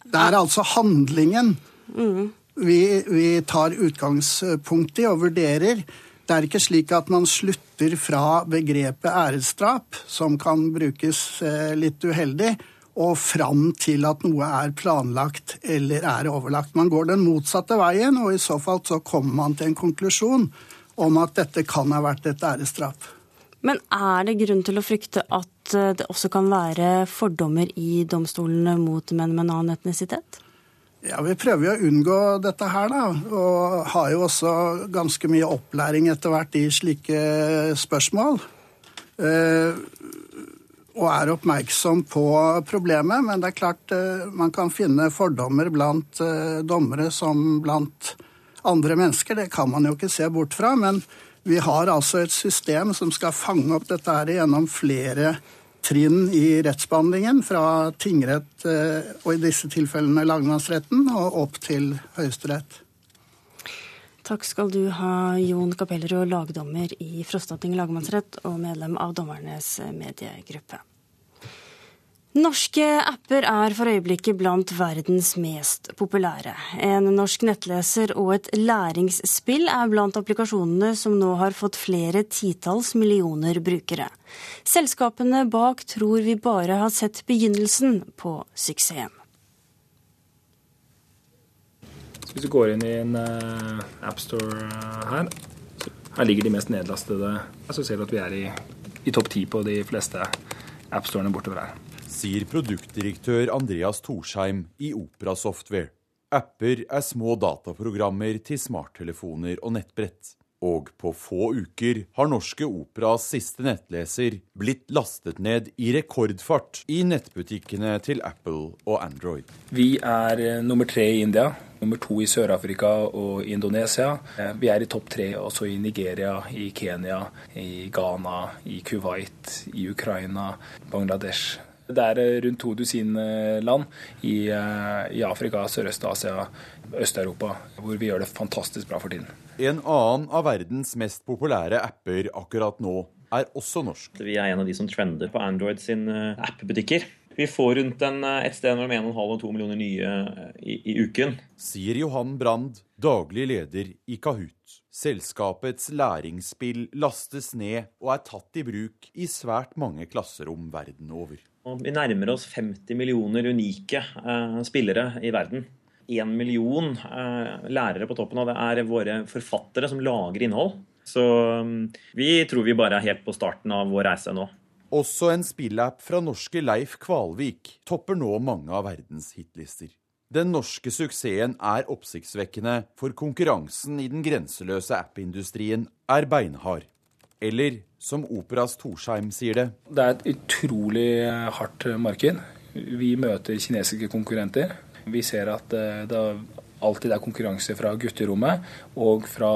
Det er altså handlingen mm. vi, vi, tar utgangspunkt i og vurderer. Det er ikke slik at man slutter fra begrepet æresdrap, som kan brukes eh, litt uheldig, og fram til at noe er planlagt eller er overlagt. Man går den motsatte veien, og i så fall så kommer man til en konklusjon om at dette kan ha vært et æresdrap. Men er det grunn til å frykte at eh, det også kan være fordommer i domstolene mot menn med en annen etnisitet? Ja, Vi prøver jo å unngå dette her, da. Og har jo også ganske mye opplæring etter hvert i slike spørsmål. Eh, og er oppmerksom på problemet. Men det er klart eh, man kan finne fordommer blant eh, dommere som blant andre mennesker. Det kan man jo ikke se bort fra. Men vi har altså et system som skal fange opp dette her gjennom flere trinn i rettsbehandlingen. Fra tingrett, eh, og i disse tilfellene lagmannsretten, og opp til Høyesterett. Takk skal du ha, Jon Kapellerud, lagdommer i Frostating lagmannsrett og medlem av dommernes mediegruppe. Norske apper er for øyeblikket blant verdens mest populære. En norsk nettleser og et læringsspill er blant applikasjonene som nå har fått flere titalls millioner brukere. Selskapene bak tror vi bare har sett begynnelsen på suksessen. Hvis du går inn i en uh, appstore uh, her, her ligger de mest nedlastede. Så ser du at vi er i, i topp ti på de fleste appstorene bortover her. Sier produktdirektør Andreas Torsheim i Opera Software. Apper er små dataprogrammer til smarttelefoner og nettbrett. Og på få uker har Norske Operas siste nettleser blitt lastet ned i rekordfart i nettbutikkene til Apple og Android. Vi er eh, nummer tre i India, nummer to i Sør-Afrika og Indonesia. Eh, vi er i topp tre også i Nigeria, i Kenya, i Ghana, i Kuwait, i Ukraina, Bangladesh. Det er eh, rundt to dusin land i, i Afrika, Sørøst-Asia, Øst-Europa hvor vi gjør det fantastisk bra for tiden. En annen av verdens mest populære apper akkurat nå er også norsk. Vi er en av de som trender på Android sin eh, app-butikker. Vi får rundt en, eh, et sted mellom 1,5 og 2 millioner nye eh, i, i uken. Sier Johan Brand, daglig leder i Kahoot. Selskapets læringsspill lastes ned og er tatt i bruk i svært mange klasserom verden over. Vi nærmer oss 50 millioner unike uh, spillere i verden én million eh, lærere på toppen av det er våre forfattere som lager innhold. Så mm, vi tror vi bare er helt på starten av vår reise nå. Også en spillapp fra norske Leif Kvalvik topper nå mange av verdens hitlister. Den norske suksessen er oppsiktsvekkende, for konkurransen i den grenseløse appindustrien er beinhard. Eller som Operas Torsheim sier det. Det er et utrolig hardt marked. Vi møter kinesiske konkurrenter. Vi ser at eh, det alltid er konkurranse fra gutterommet og fra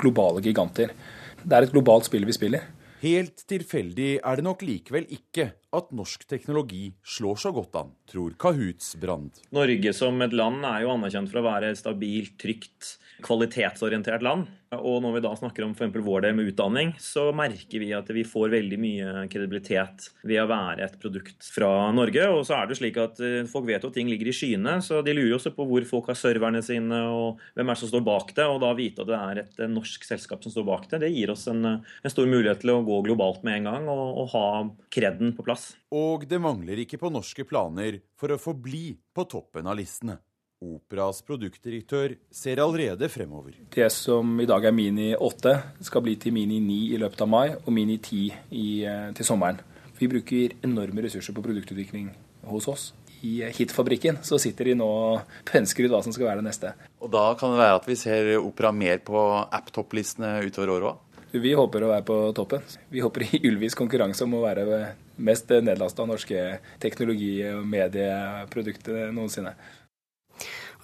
globale giganter. Det er et globalt spill vi spiller. Helt tilfeldig er det nok likevel ikke at norsk teknologi slår så godt an, tror Kahoots Brand. Norge som et land er jo anerkjent for å være stabilt, trygt, kvalitetsorientert land. Og når vi da snakker om f.eks. vår del med utdanning, så merker vi at vi får veldig mye kredibilitet ved å være et produkt fra Norge. Og så er det jo slik at eh, folk vet jo at ting ligger i skyene, så de lurer også på hvor folk har serverne sine, og hvem er det som står bak det. Og da vite at det er et norsk selskap som står bak det, det gir oss en, en stor mulighet til å gå globalt med en gang og, og ha kreden på plass. Og det mangler ikke på norske planer for å forbli på toppen av listene. Operas produktdirektør ser allerede fremover. Det som i dag er Mini 8, skal bli til Mini 9 i løpet av mai, og Mini 10 i, eh, til sommeren. Vi bruker enorme ressurser på produktutvikling hos oss. I Hitfabrikken så sitter de nå og pensker ut hva som skal være det neste. Og da kan det være at vi ser Opera mer på app-topplistene utover året òg? Vi håper å være på toppen. Vi håper i Ylvis konkurranse om å være mest nedlasta norske teknologi- og medieprodukter noensinne.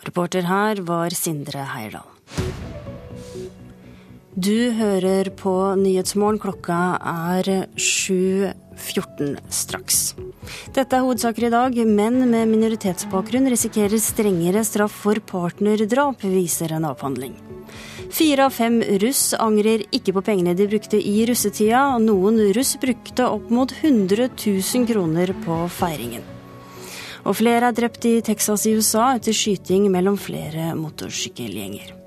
Reporter her var Sindre Heierdal. Du hører på Nyhetsmorgen. Klokka er 7.14 straks. Dette er hovedsaker i dag. Menn med minoritetsbakgrunn risikerer strengere straff for partnerdrap, viser en avhandling. Fire av fem russ angrer ikke på pengene de brukte i russetida. Noen russ brukte opp mot 100 000 kroner på feiringen. Og flere er drept i Texas i USA etter skyting mellom flere motorsykkelgjenger.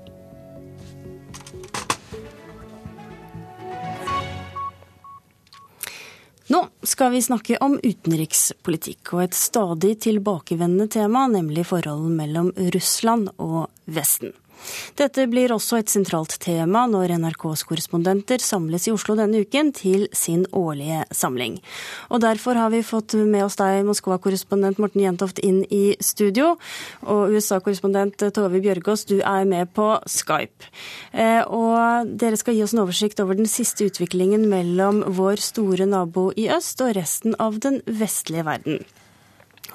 Nå skal vi snakke om utenrikspolitikk og et stadig tilbakevendende tema, nemlig forholdet mellom Russland og Vesten. Dette blir også et sentralt tema når NRKs korrespondenter samles i Oslo denne uken til sin årlige samling. Og Derfor har vi fått med oss deg, Moskva-korrespondent Morten Jentoft, inn i studio. Og USA-korrespondent Tove Bjørgaas, du er med på Skype. Eh, og dere skal gi oss en oversikt over den siste utviklingen mellom vår store nabo i øst og resten av den vestlige verden.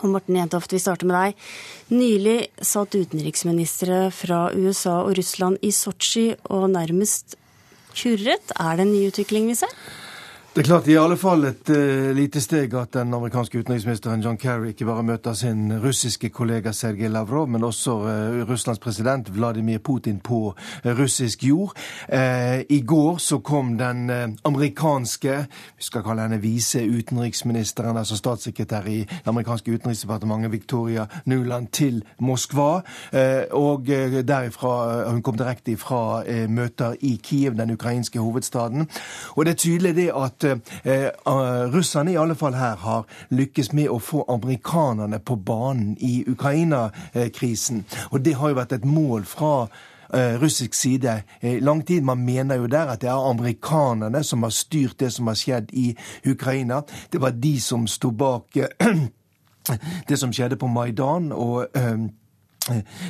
Og Morten Jentoft, vi starter med deg. Nylig satt utenriksministre fra USA og Russland i Sotsji og nærmest kurret. Er det en ny utvikling vi ser? Det er klart i alle fall et uh, lite steg at den amerikanske utenriksministeren John Kerry ikke bare møter sin russiske kollega Sergej Lavrov, men også uh, Russlands president Vladimir Putin på uh, russisk jord. I går så kom den amerikanske vi skal kalle henne vise utenriksministeren, altså statssekretær i det amerikanske utenriksdepartementet Victoria Nuland, til Moskva. Og derifra, Hun kom direkte fra møter i Kiev, den ukrainske hovedstaden. Og det er tydelig det at at eh, eh, russerne i alle fall her har lykkes med å få amerikanerne på banen i Ukraina-krisen. Og det har jo vært et mål fra eh, russisk side i lang tid. Man mener jo der at det er amerikanerne som har styrt det som har skjedd i Ukraina. Det var de som sto bak <clears throat> det som skjedde på Maidan. og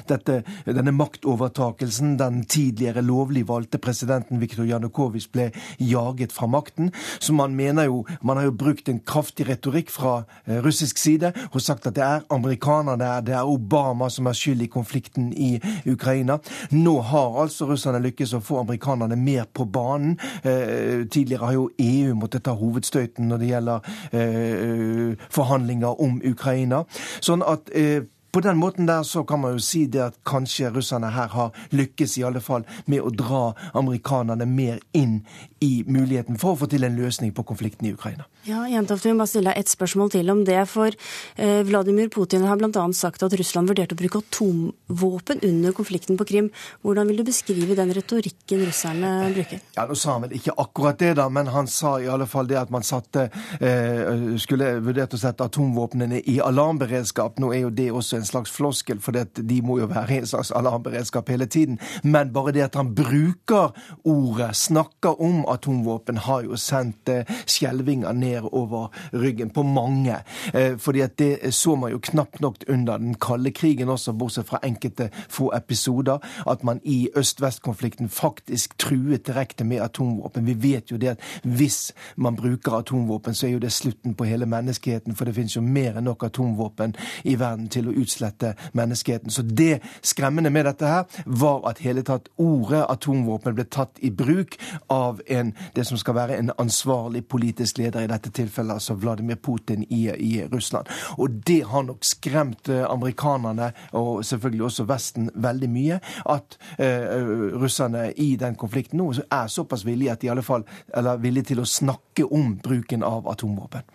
dette, denne maktovertakelsen. Den tidligere lovlig valgte presidenten Viktor Janukovitsj ble jaget fra makten. Så man mener jo Man har jo brukt en kraftig retorikk fra eh, russisk side og sagt at det er amerikanerne, det er Obama som er skyld i konflikten i Ukraina. Nå har altså russerne lykkes å få amerikanerne mer på banen. Eh, tidligere har jo EU måttet ta hovedstøyten når det gjelder eh, forhandlinger om Ukraina. Sånn at på den måten der så kan man jo si det at kanskje russerne her har lykkes i alle fall med å dra amerikanerne mer inn i muligheten for å få til en løsning på konflikten i Ukraina. Ja, Jentoft, vi må bare stille deg et spørsmål til om det. For eh, Vladimir Putin har bl.a. sagt at Russland vurderte å bruke atomvåpen under konflikten på Krim. Hvordan vil du beskrive den retorikken russerne bruker? Ja, Nå sa han vel ikke akkurat det, da, men han sa i alle fall det at man satte, eh, skulle vurdert å sette atomvåpnene i alarmberedskap. Nå er jo det også en slags floskel, for de må jo være i en slags alarmberedskap hele tiden. Men bare det at han bruker ordet, snakker om atomvåpen, har jo sendt eh, skjelvinger ned over ryggen på mange. Eh, fordi at det så man jo knapt nok under den kalde krigen også, bortsett fra enkelte få episoder, at man i øst-vest-konflikten faktisk truet direkte med atomvåpen. Vi vet jo det at hvis man bruker atomvåpen, så er jo det slutten på hele menneskeheten, for det finnes jo mer enn nok atomvåpen i verden til å utslette menneskeheten. Så det skremmende med dette her var at hele tatt ordet atomvåpen ble tatt i bruk av en, det som skal være en ansvarlig politisk leder, i dette tilfellet altså Vladimir Putin i, i Russland. Og det har nok skremt eh, amerikanerne, og selvfølgelig også Vesten, veldig mye, at eh, russerne i den konflikten nå er såpass villige at de i alle fall, eller villige til å snakke om bruken av atomvåpen.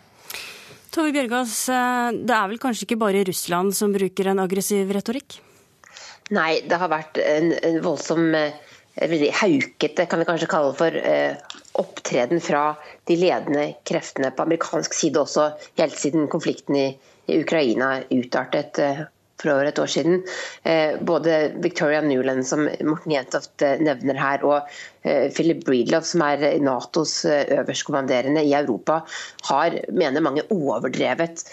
Tove Bjørgaas, eh, det er vel kanskje ikke bare Russland som bruker en aggressiv retorikk? Nei, det har vært en, en voldsom eh, veldig haukete, kan vi kanskje kalle det for, eh, opptreden fra de ledende kreftene på amerikansk side også, helt siden konflikten i, i Ukraina utartet for over et år siden. Eh, både Victoria Newland, som Morten Jentoft eh, nevner her, og eh, Philip Breedlove, som er Natos øverstkommanderende i Europa, har, mener mange, overdrevet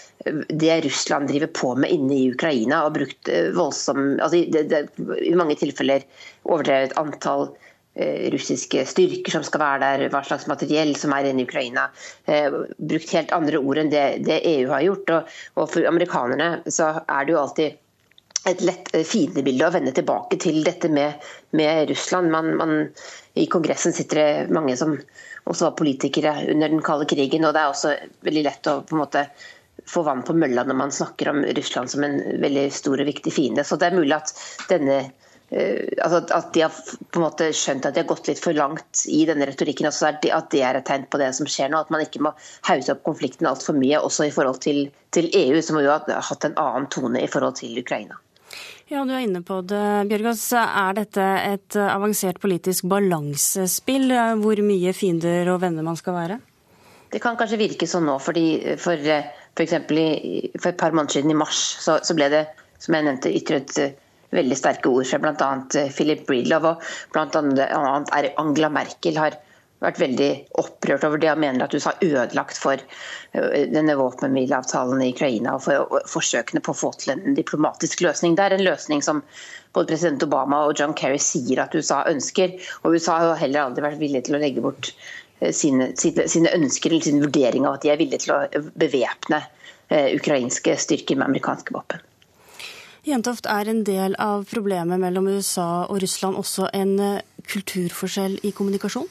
det Russland driver på med inne i Ukraina, og brukt voldsom altså, det, det, I mange tilfeller overdrevet antall russiske styrker som skal være der, hva slags materiell som er inne i Ukraina. brukt helt andre ord enn det, det EU har gjort. Og, og, For amerikanerne så er det jo alltid et lett eh, fiendebilde å vende tilbake til dette med, med Russland. Man, man, I Kongressen sitter det mange som også var politikere under den kalde krigen. og Det er også veldig lett å på en måte få vann på mølla når man snakker om Russland som en veldig stor og viktig fiende. Så det er mulig at denne uh, altså at de har på en måte skjønt at de har gått litt for langt i denne retorikken. Altså at det er et tegn på det som skjer nå. At man ikke må hause opp konflikten altfor mye, også i forhold til, til EU, som jo har hatt en annen tone i forhold til Ukraina. Ja, Du er inne på det, Bjørgaas. Er dette et avansert politisk balansespill, hvor mye fiender og venner man skal være? Det kan kanskje virke sånn nå, fordi for, for eksempel for et par måneder siden, i mars, så, så ble det som jeg nevnte, ytret veldig sterke ord fra bl.a. Philip Breedlove. Og bl.a. Angela Merkel har vært veldig opprørt over det og mener at USA har ødelagt for denne våpenhvileavtalen i Ukraina og for forsøkene på å få til en diplomatisk løsning. Det er en løsning som både president Obama og John Kerry sier at USA ønsker. Og USA har heller aldri vært villig til å legge bort sine, sine ønsker eller sin vurdering av at de er villige til å bevæpne ukrainske styrker med amerikanske våpen. Jentoft, er en del av problemet mellom USA og Russland også en kulturforskjell i kommunikasjon?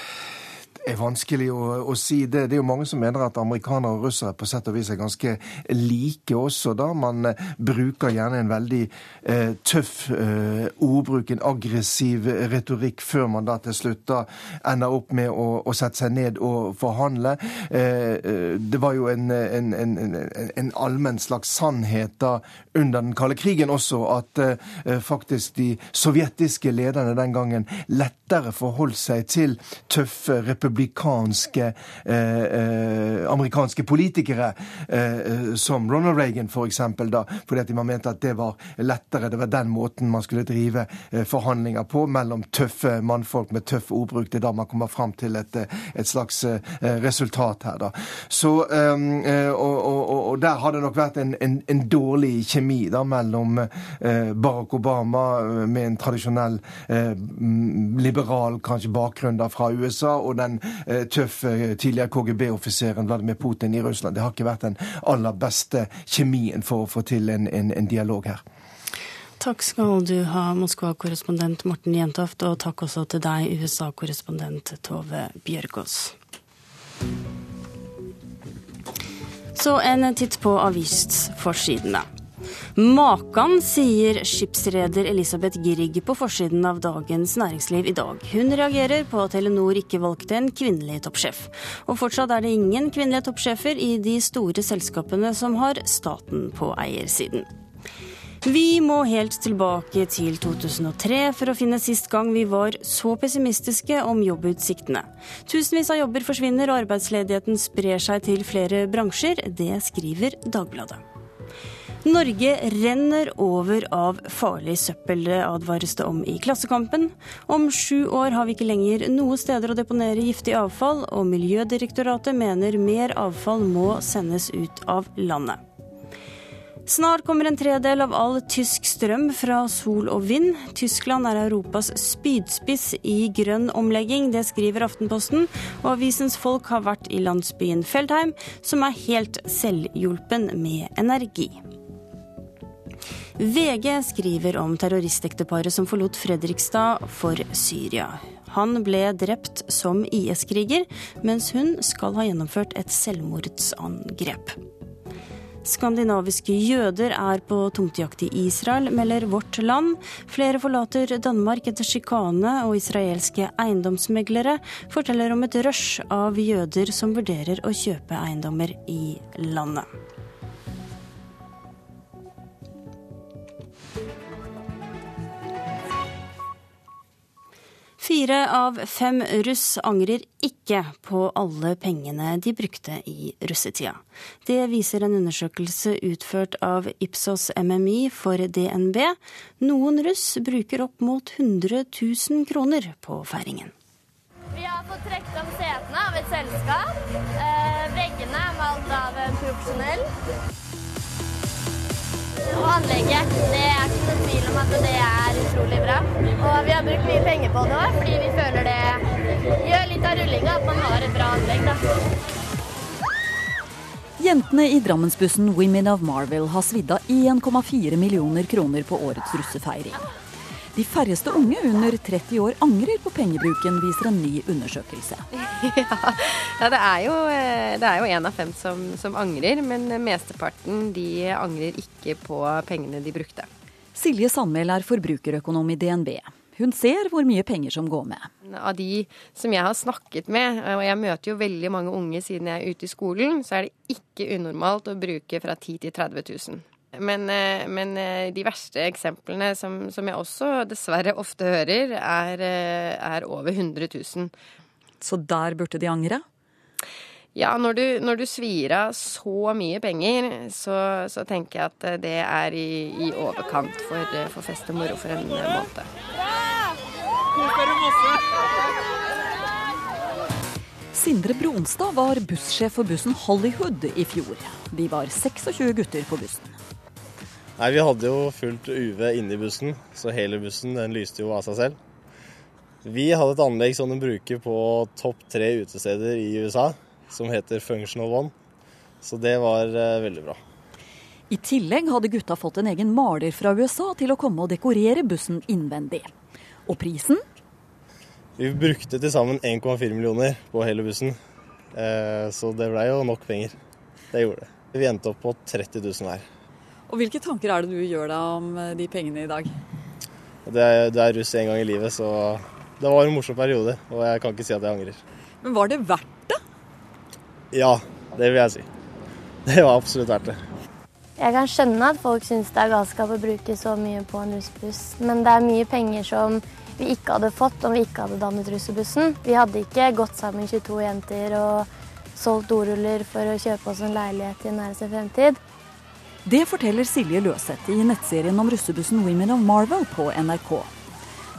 er vanskelig å, å, si det. Det er jo mange som mener at amerikanere og russere på sett og vis er ganske like også. da. Man eh, bruker gjerne en veldig eh, tøff eh, ordbruk, en aggressiv retorikk, før man da til slutt da ender opp med å, å sette seg ned og forhandle. Eh, eh det var jo en, en, en, en, allmenn slags sannhet da under den kalde krigen også at eh, faktisk de sovjetiske lederne den gangen lettere forholdt seg til tøffe republikker republikanske eh, eh, amerikanske politikere, eh, som Ronald Reagan f.eks., for da, fordi at man mente at det var lettere. Det var den måten man skulle drive eh, forhandlinger på mellom tøffe mannfolk med tøff ordbruk. Det er da man kommer fram til et, eh, et slags eh, resultat her, da. Så, og, og, og, der har det nok vært en, en, en dårlig kjemi da, mellom Barack Obama med en tradisjonell liberal kanskje bakgrunn da, fra USA, og den Eh, tøff eh, tidligere KGB-offiseren Vladimir Putin i Russland. Det har ikke vært den aller beste kjemien for å få til en, en, en dialog her. Takk skal du ha, Moskva-korrespondent Morten Jentoft, og takk også til deg, USA-korrespondent Tove Bjørgaas. Så en titt på avisforsidene. Makan, sier skipsreder Elisabeth Grieg på forsiden av Dagens Næringsliv i dag. Hun reagerer på at Telenor ikke valgte en kvinnelig toppsjef. Og fortsatt er det ingen kvinnelige toppsjefer i de store selskapene som har staten på eiersiden. Vi må helt tilbake til 2003 for å finne sist gang vi var så pessimistiske om jobbutsiktene. Tusenvis av jobber forsvinner og arbeidsledigheten sprer seg til flere bransjer. Det skriver Dagbladet. Norge renner over av farlig søppel, advares det om i Klassekampen. Om sju år har vi ikke lenger noe steder å deponere giftig avfall, og Miljødirektoratet mener mer avfall må sendes ut av landet. Snart kommer en tredel av all tysk strøm fra sol og vind. Tyskland er Europas spydspiss i grønn omlegging, det skriver Aftenposten. Og avisens folk har vært i landsbyen Feldheim, som er helt selvhjulpen med energi. VG skriver om terroristekteparet som forlot Fredrikstad for Syria. Han ble drept som IS-kriger, mens hun skal ha gjennomført et selvmordsangrep. Skandinaviske jøder er på tomtejakt i Israel, melder Vårt Land. Flere forlater Danmark etter sjikane, og israelske eiendomsmeglere forteller om et rush av jøder som vurderer å kjøpe eiendommer i landet. Fire av fem russ angrer ikke på alle pengene de brukte i russetida. Det viser en undersøkelse utført av Ipsos MMI for DNB. Noen russ bruker opp mot 100 000 kroner på feiringen. Vi har fått trukket om setene av et selskap. Eh, veggene er malt av en profesjonell. Og anlegget, det er ikke noen tvil om at det er utrolig bra. Og vi har brukt mye penger på det òg, fordi vi føler det gjør litt av rullinga at man har et bra anlegg. da. Jentene i Drammensbussen Women of Marvel har svidd av 1,4 millioner kroner på årets russefeiring. De færreste unge under 30 år angrer på pengebruken, viser en ny undersøkelse. <laughs> Ja, det, er jo, eh, det er jo en av fem som, som angrer, men mesteparten de angrer ikke på pengene de brukte. Silje Sandmæl er forbrukerøkonom i DNB. Hun ser hvor mye penger som går med. Av de som jeg har snakket med, og jeg møter jo veldig mange unge siden jeg er ute i skolen, så er det ikke unormalt å bruke fra 10 til 30 000. Men, eh, men, eh, de verste eksemplene, som, som, jeg også dessverre ofte hører, er, eh, er over 100 000. Så der burde de angre? Ja, når du, når du svir av så mye penger, så, så, tenker jeg at det er i, i overkant for, for, fest og moro for en måte. måned. Sindre Bronstad var bussjef for bussen Hollywood i fjor. Vi var 26 gutter på bussen. Nei, Vi hadde jo fullt UV inni bussen, så hele bussen den lyste jo av seg selv. Vi hadde et anlegg som de bruker på topp tre utesteder i USA som heter Functional One. Så det var eh, veldig bra. I tillegg hadde gutta fått en egen maler fra USA til å komme og dekorere bussen innvendig. Og prisen? Vi brukte til sammen 1,4 millioner på hele bussen. Eh, så det blei jo nok penger. Det gjorde det. Vi endte opp på 30 000 hver. Og Hvilke tanker er det du gjør deg om eh, de pengene i dag? Det er, det er russ en gang i livet, så det var en morsom periode. Og jeg kan ikke si at jeg angrer. Men var det verdt det? ja, det vil jeg si. Det var absolutt verdt det. Jeg kan skjønne at folk syns det er galskap å bruke så mye på en russebuss, men det er mye penger som vi ikke hadde fått om vi ikke hadde dannet russebussen. Vi hadde ikke gått sammen 22 jenter og solgt doruller for å kjøpe oss en leilighet i næreste fremtid. Det forteller Silje Løseth i nettserien om russebussen Women of Marvel på NRK.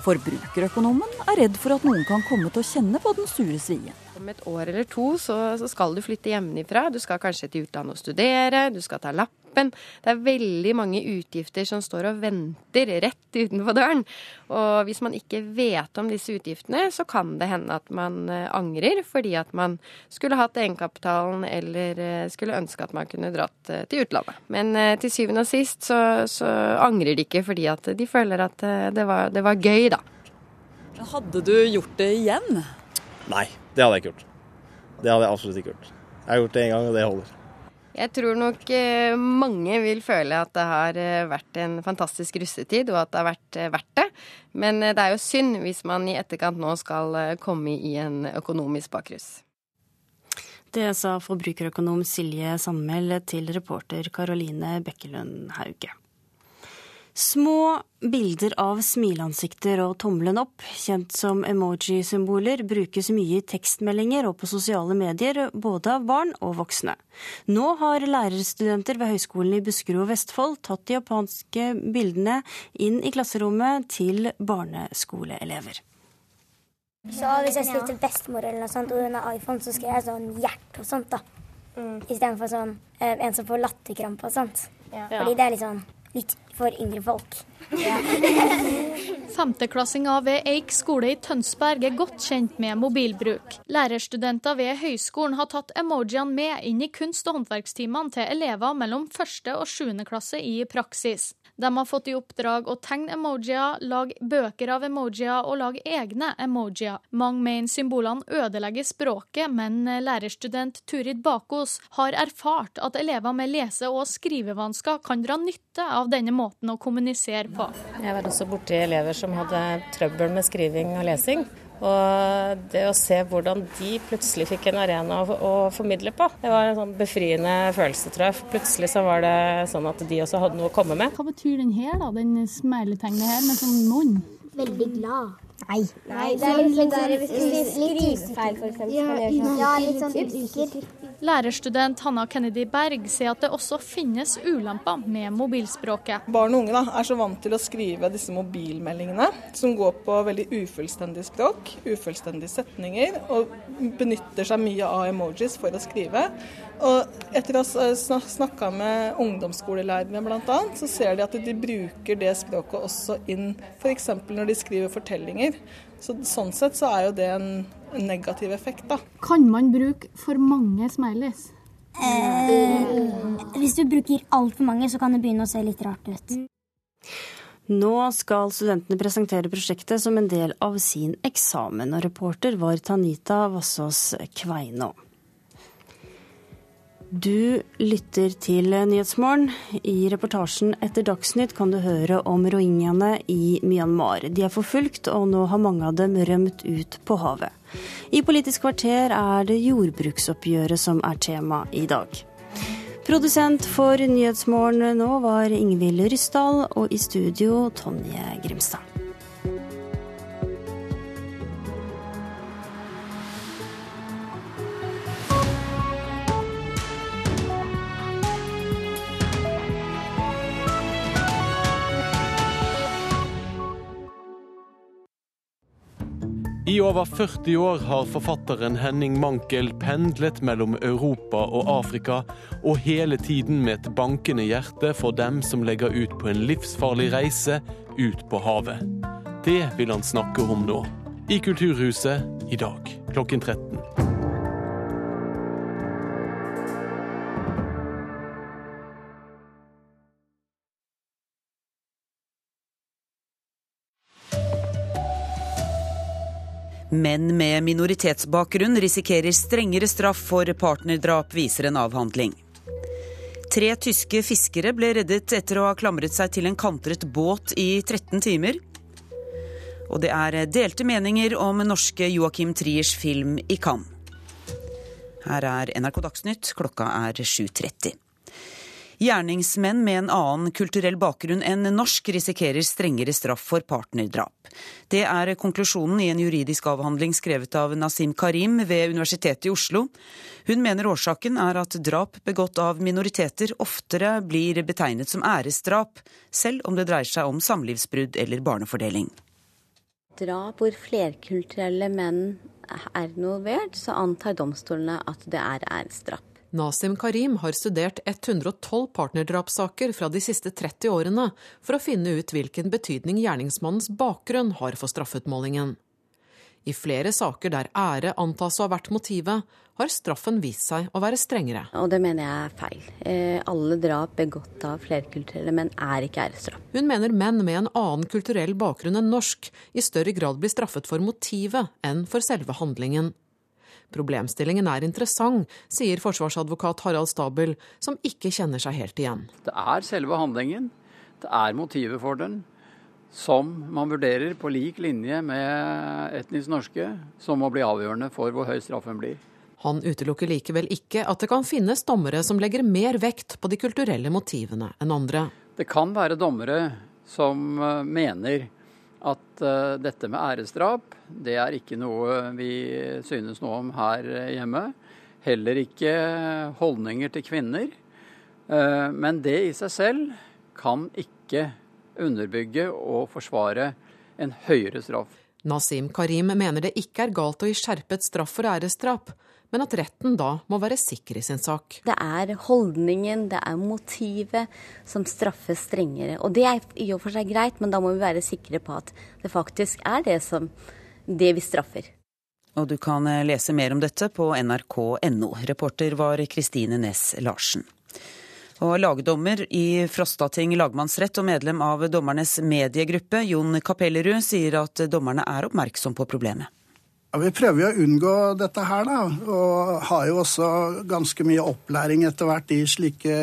Forbrukerøkonomen er redd for at noen kan komme til å kjenne på den sure svien. Om et år eller to så, så skal du flytte hjemmefra. Du skal kanskje til utlandet og studere, du skal ta lappen. Det er veldig mange utgifter som står og venter rett utenfor døren. Og hvis man ikke vet om disse utgiftene, så kan det hende at man eh, angrer fordi at man skulle hatt egenkapitalen eller eh, skulle ønske at man kunne dratt eh, til utlandet. Men til syvende og sist så, så angrer de ikke fordi at de føler at det var, det var gøy, da. Hadde du gjort det igjen? Nei, det hadde jeg ikke gjort. Det hadde jeg absolutt ikke gjort. Jeg har gjort det én gang, og det holder. Jeg tror nok eh, mange vil føle at det har eh, vært en fantastisk russetid, og at det har vært eh, verdt det. Men det er jo synd hvis man i etterkant nå skal komme i en økonomisk bakrus. Det sa forbrukerøkonom Silje Sandmæl til reporter Karoline Bekkelund Hauge. Små bilder av smileansikter og tommelen opp, kjent som emoji-symboler, brukes mye i tekstmeldinger og på sosiale medier, både av barn og voksne. Nå har lærerstudenter ved Høgskolen i Buskerud og Vestfold tatt de japanske bildene inn i klasserommet til barneskoleelever. Så hvis jeg skriver til bestemor eller noe sånt, og hun har iPhone, så skriver jeg sånn hjerte og sånt, da. Mm. Istedenfor sånn eh, en som får latterkrampe og sånt. Ja. Fordi det er litt sånn litt for yngre folk. Ja. Femteklassinger ved Eik skole i Tønsberg er godt kjent med mobilbruk. Lærerstudenter ved høyskolen har tatt emojiene med inn i kunst- og håndverkstimene til elever mellom første og sjuende klasse i praksis. De har fått i oppdrag å tegne emojier, lage bøker av emojier og lage egne emojier. Mange mener symbolene ødelegger språket, men lærerstudent Turid Bakos har erfart at elever med lese- og skrivevansker kan dra nytte av denne måten å kommunisere på. Jeg var også borti elever som hadde trøbbel med skriving og lesing. Og det å se hvordan de plutselig fikk en arena å, å, formidle på, det var en sånn befriende følelse, tror jeg. Plutselig så var det sånn at de også hadde noe å komme med. Hva betyr den her, da? Den smeiletegnet her med sånn munn? Veldig glad. Nei. Nei. Det er litt, sånn litt, litt skrivefeil, f.eks. Ja, litt sånn usikker. Lærerstudent Hanna Kennedy Berg sier at det også finnes ulemper med mobilspråket. Barn og unge da, er så vant til å skrive disse mobilmeldingene, som går på veldig ufullstendig språk, ufullstendige setninger, og benytter seg mye av emojis for å skrive. Og etter å ha snakka med ungdomsskolelærere bl.a., så ser de at de bruker det språket også inn f.eks. når de skriver fortellinger. Så, sånn sett så er jo det en, negativ effekt, da. Kan man bruke for mange smileys? Eh, hvis du bruker altfor mange, så kan det begynne å se litt rart ut. Nå skal studentene presentere prosjektet som en del av sin eksamen, og reporter var Tanita Vassås Kveino. Du lytter til Nyhetsmorgen. I reportasjen etter Dagsnytt kan du høre om rohingyaene i Myanmar. De er forfulgt, og nå har mange av dem rømt ut på havet. I Politisk kvarter er det jordbruksoppgjøret som er tema i dag. Produsent for Nyhetsmorgen nå var Ingvild Ryssdal, og i studio Tonje Grimstad. I over 40 år har forfatteren Henning Mankel pendlet mellom Europa og Afrika, og hele tiden med et bankende hjerte for dem som legger ut på en livsfarlig reise ut på havet. Det vil han snakke om nå. I Kulturhuset i dag klokken 13. Menn med minoritetsbakgrunn risikerer strengere straff for partnerdrap, viser en avhandling. Tre tyske fiskere ble reddet etter å ha klamret seg til en kantret båt i 13 timer. Og det er delte meninger om norske Joakim Triers film i Cannes. Her er NRK Dagsnytt, klokka er 7.30. Gjerningsmenn med en annen kulturell bakgrunn enn norsk risikerer strengere straff for partnerdrap. Det er konklusjonen i en juridisk avhandling skrevet av Nasim Karim ved Universitetet i Oslo. Hun mener årsaken er at drap begått av minoriteter oftere blir betegnet som æresdrap, selv om det dreier seg om samlivsbrudd eller barnefordeling. Drap hvor flerkulturelle menn er involvert, så antar domstolene at det er æresdrap. Nasim Karim har studert 112 partnerdrapssaker fra de siste 30 årene for å finne ut hvilken betydning gjerningsmannens bakgrunn har for straffutmålingen. I flere saker der ære antas å ha vært motivet, har straffen vist seg å være strengere. Og det mener jeg er feil. Eh, alle drap begått av flerkulturelle menn er ikke æresdrap. Hun mener menn med en annen kulturell bakgrunn enn norsk i større grad blir straffet for motivet enn for selve handlingen. Problemstillingen er interessant, sier forsvarsadvokat Harald Stabel, som ikke kjenner seg helt igjen. Det er selve handlingen, det er motivet for den, som man vurderer på lik linje med etnisk norske, som må bli avgjørende for hvor høy straffen blir. Han utelukker likevel ikke at det kan finnes dommere som legger mer vekt på de kulturelle motivene enn andre. Det kan være dommere som eh, mener at uh, dette med æresdrap, det er ikke noe vi synes noe om her hjemme. Heller ikke holdninger til kvinner. Uh, men det i seg selv kan ikke underbygge og forsvare en høyere straff. Nasim Karim mener det ikke er galt å gi skjerpet straff for æresdrap, men at retten da må være sikker i sin sak. Det er holdningen, det er motivet som straffes strengere. Og det er i og for seg greit, men da må vi være sikre på at det faktisk er det som det vi straffer. Og du kan eh, lese mer om dette på nrk.no. Reporter var Kristine Næss Larsen. Og lagdommer i Frostating lagmannsrett og medlem av dommernes mediegruppe, Jon Kapellerud, sier at dommerne er oppmerksom på problemet. Ja, Vi prøver jo å unngå dette her, da. Og har jo også ganske mye opplæring etter hvert i slike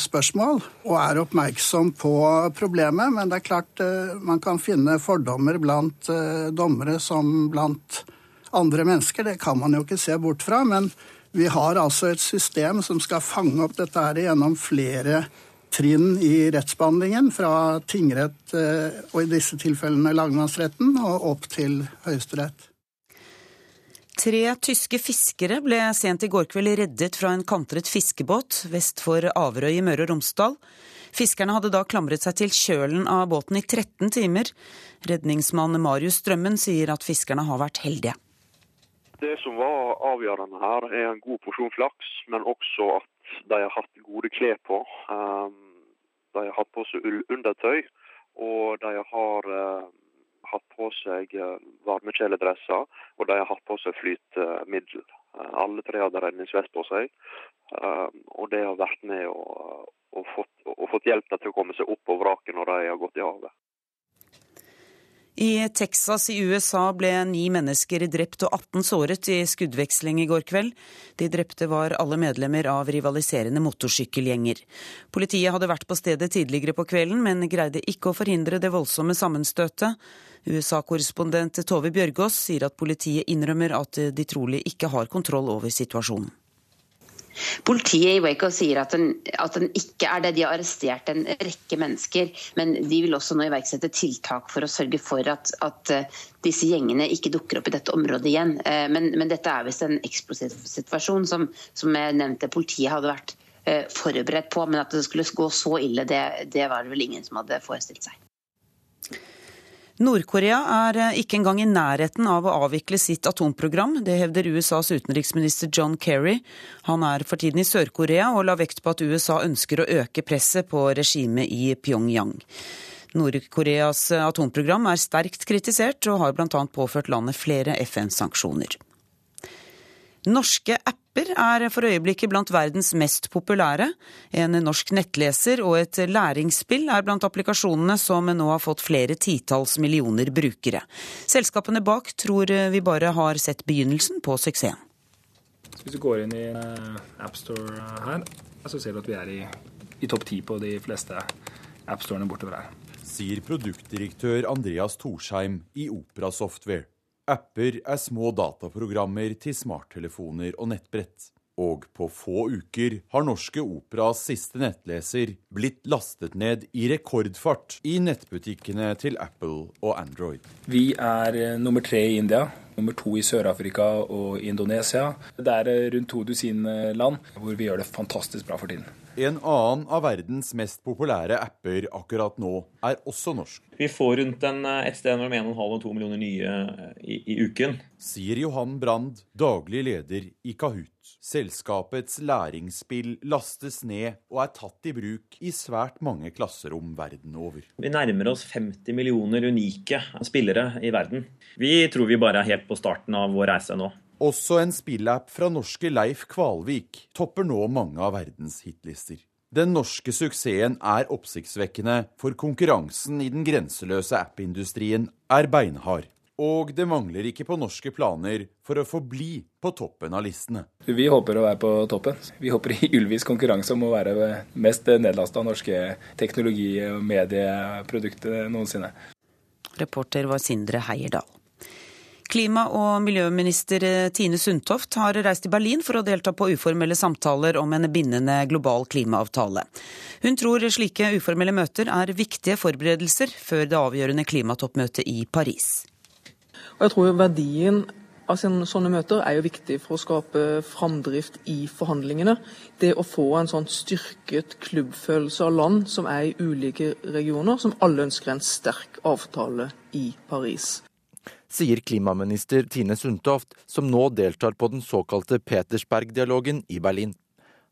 spørsmål. Og er oppmerksom på problemet. Men det er klart eh, man kan finne fordommer blant eh, dommere som blant andre mennesker. Det kan man jo ikke se bort fra. Men vi har altså et system som skal fange opp dette her gjennom flere trinn i rettsbehandlingen. Fra tingrett, eh, og i disse tilfellene lagmannsretten, og opp til Høyesterett. Tre tyske fiskere ble sent i går kveld reddet fra en kantret fiskebåt vest for Averøy i Møre og Romsdal. Fiskerne hadde da klamret seg til kjølen av båten i 13 timer. Redningsmann Marius Strømmen sier at fiskerne har vært heldige. Det som var avgjørende her, er en god porsjon flaks, men også at de har hatt gode klær på. Ehm, de har hatt på seg ullundertøy, og de har ehm, hatt på seg eh, varmekjeledresser, og de har hatt på seg flytemiddel. Eh, alle tre hadde redningsvest på seg, eh, og det har vært med og, og, fått, og fått hjelp til å komme seg opp på vraket når de har gått i havet. I Texas i USA ble ni mennesker drept og 18 såret i skuddveksling i går kveld. De drepte var alle medlemmer av rivaliserende motorsykkelgjenger. Politiet hadde vært på stedet tidligere på kvelden, men greide ikke å forhindre det voldsomme sammenstøtet. USA-korrespondent Tove Bjørgaas sier at politiet innrømmer at de trolig ikke har kontroll over situasjonen. Politiet i Waco sier at den, at den, ikke er det. De har arrestert en rekke mennesker. Men de vil også nå iverksette tiltak for å sørge for at, at eh, disse gjengene ikke dukker opp i dette området igjen. Eh, men, men dette er visst en eksplosiv situasjon som, som jeg nevnte politiet hadde vært eh, forberedt på. Men at det skulle gå så ille, det, det var det vel ingen som hadde forestilt seg. Nord-Korea er eh, ikke engang i nærheten av å avvikle sitt atomprogram. Det hevder USAs utenriksminister John Kerry. Han er for tiden i Sør-Korea og la vekt på at USA ønsker å øke presset på regimet i Pyongyang. Nord-Koreas atomprogram er sterkt kritisert og har bl.a. påført landet flere FN-sanksjoner. Norske apper er for øyeblikket blant verdens mest populære. En norsk nettleser og et læringsspill er blant applikasjonene som nå har fått flere titalls millioner brukere. Selskapene bak tror vi bare har sett begynnelsen på suksessen. Hvis du går inn i eh, AppStore her, så ser du at vi er i, i topp ti på de fleste appstorene bortover her. Sier produktdirektør Andreas Torsheim i Opera Software. Apper er små dataprogrammer til smarttelefoner og nettbrett. Og på få uker har Norske Operas siste nettleser blitt lastet ned i rekordfart i nettbutikkene til Apple og Android. Vi er eh, nummer tre i India, nummer to i Sør-Afrika og Indonesia. Det er eh, rundt to dusin eh, land hvor vi gjør det fantastisk bra for tiden. En annen av verdens mest populære apper akkurat nå er også norsk. Vi får rundt en, eh, et sted mellom 1,5 og 2 millioner nye i, i uken. Sier Johan Brand, daglig leder i Kahoot. Selskapets læringsspill lastes ned og er tatt i bruk i svært mange klasserom verden over. Vi nærmer oss 50 millioner unike spillere i verden. Vi tror vi bare er helt på starten av vår reise nå. Også en spillapp fra norske Leif Kvalvik topper nå mange av verdens hitlister. Den norske suksessen er oppsiktsvekkende, for konkurransen i den grenseløse appindustrien er beinhard. Og det mangler ikke på norske planer for å forbli på toppen av listene. Vi håper å være på toppen. Vi håper i Ylvis konkurranse om å være mest nedlasta norske teknologi- og medieprodukter noensinne. Reporter var Sindre Heierdal. Klima- og miljøminister Tine Sundtoft har reist til Berlin for å delta på uformelle samtaler om en bindende global klimaavtale. Hun tror slike uformelle møter er viktige forberedelser før det avgjørende klimatoppmøtet i Paris. Og jeg tror verdien av sånne møter er jo viktig for å skape framdrift i forhandlingene. Det å få en sånn styrket klubbfølelse av land som er i ulike regioner, som alle ønsker en sterk avtale i Paris sier klimaminister Tine Sundtoft, som nå deltar på den såkalte Petersberg-dialogen i Berlin.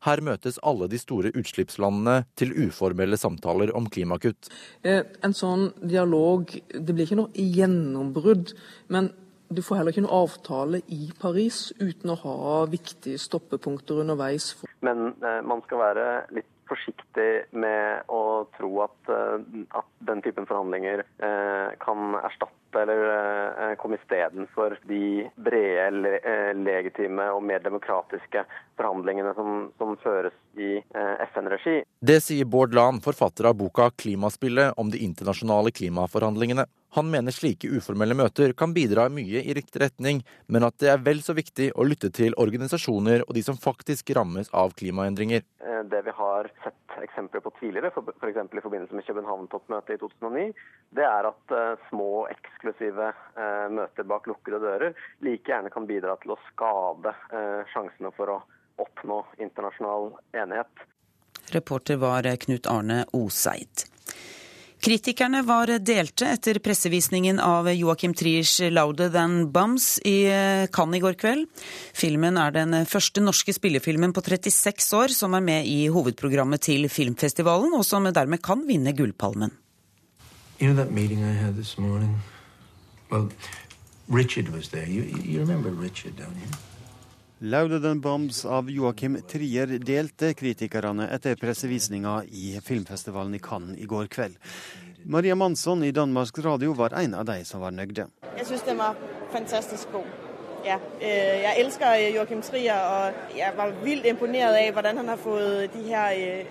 Her møtes alle de store utslippslandene til uformelle samtaler om klimakutt. Eh, en sånn dialog Det blir ikke noe gjennombrudd. Men du får heller ikke noe avtale i Paris uten å ha viktige stoppepunkter underveis. Men eh, man skal være litt forsiktig med å tro at, eh, at den typen forhandlinger eh, kan erstatte eller eh, komme istedenfor de brede, legitime og mer demokratiske forhandlingene som, som føres i FN-regi. Det sier Bård Lahn, forfatter av boka 'Klimaspillet' om de internasjonale klimaforhandlingene. Han mener slike uformelle møter kan bidra mye i riktig retning, men at det er vel så viktig å lytte til organisasjoner og de som faktisk rammes av klimaendringer. Det vi har sett eksempler på tidligere, f.eks. i forbindelse med København-toppmøtet i 2009, det er at uh, små, eksklusive uh, møter bak lukkede dører like gjerne kan bidra til å skade sjansene for å oppnå internasjonal enighet. Reporter var Knut Arne Oseid. Kritikerne var delte etter pressevisningen av Joachim Triers 'Louder Than Bums' i Cannes i går kveld. Filmen er den første norske spillefilmen på 36 år som er med i hovedprogrammet til filmfestivalen, og som dermed kan vinne Gullpalmen. You know that meeting I had this morning? Well, Richard was there. You, you Richard, don't you? Louder Bombs av Joakim Trier delte kritikerne etter pressevisninga i filmfestivalen i Cannes i går kveld. Maria Mansson i Danmarks Radio var en av de som var nøyde. Jeg syns den var fantastisk god. Ja, øh, jeg elsker Joakim Trier, og jeg var vilt imponert av hvordan han har fått de her øh,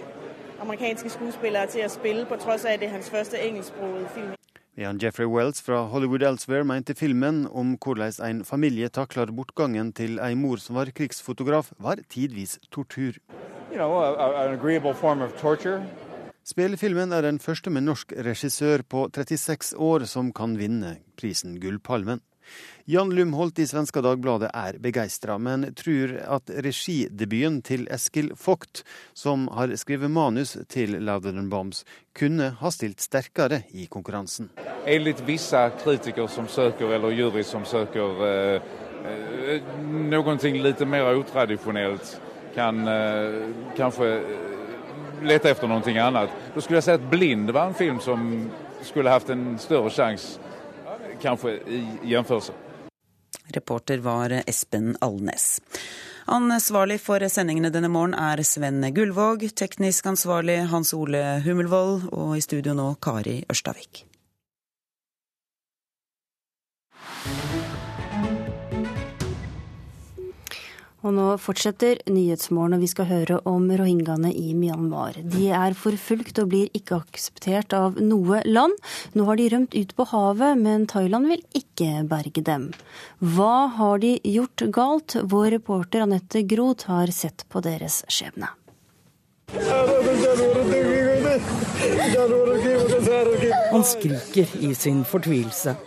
amerikanske skuespillere til å spille, på tross av at det er hans første engelskspråklige film. Jan Jeffrey Wells fra Hollywood Elsewhere mente filmen om hvordan en familie takler bortgangen til en mor som var krigsfotograf, var tidvis tortur. You know, Spillefilmen er den første med norsk regissør på 36 år som kan vinne prisen Gullpalmen. Jan Lumholt i Svenska Dagbladet er begeistra, men tror at regidebuten til Eskil Vogt, som har skrevet manus til Louder Bombs, kunne ha stilt sterkere i konkurransen. Enligt visse kritikere som søker, eller jury som søker eh, eh, noe litt mer utradisjonelt, kan eh, kanskje eh, lete etter noe annet. Da skulle jeg si at 'Blind' var en film som skulle hatt en større sjanse, kanskje, i gjennomførelse. Reporter var Espen Alnes. Ansvarlig for sendingene denne morgen er Sven Gullvåg, teknisk ansvarlig Hans Ole Hummelvold, og i studio nå Kari Ørstavik. Og nå fortsetter Nyhetsmorgen, og vi skal høre om rohingyaene i Myanmar. De er forfulgt og blir ikke akseptert av noe land. Nå har de rømt ut på havet, men Thailand vil ikke berge dem. Hva har de gjort galt? Vår reporter Anette Groth har sett på deres skjebne. Han skriker i sin fortvilelse.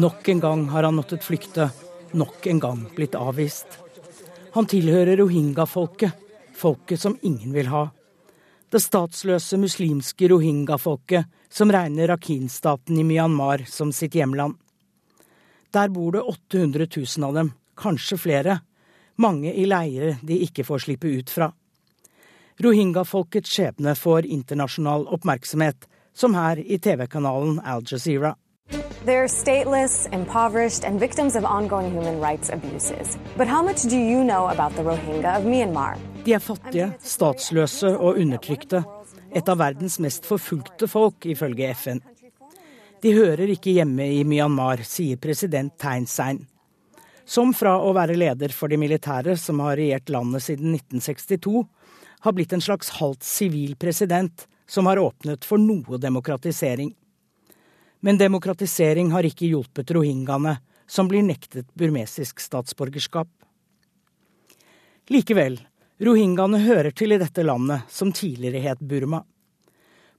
Nok en gang har han måttet flykte. Nok en gang blitt avvist. Han tilhører rohingya-folket, folket som ingen vil ha. Det statsløse muslimske rohingya-folket som regner Rakhine-staten i Myanmar som sitt hjemland. Der bor det 800 000 av dem, kanskje flere. Mange i leirer de ikke får slippe ut fra. Rohingya-folkets skjebne får internasjonal oppmerksomhet, som her i TV-kanalen Al Jazeera. They're stateless, impoverished, and victims of ongoing human rights abuses. But how much do you know about the Rohingya of Myanmar? De er fattige, statsløse og undertrykte. Et av verdens mest forfulgte folk, ifølge FN. De hører ikke hjemme i Myanmar, sier president Tein Sein. Som fra å være leder for de militære som har regjert landet siden 1962, har blitt en slags halvt sivil president som har åpnet for noe demokratisering. Men demokratisering har ikke hjulpet rohingyaene, som blir nektet burmesisk statsborgerskap. Likevel, rohingyaene hører til i dette landet, som tidligere het Burma.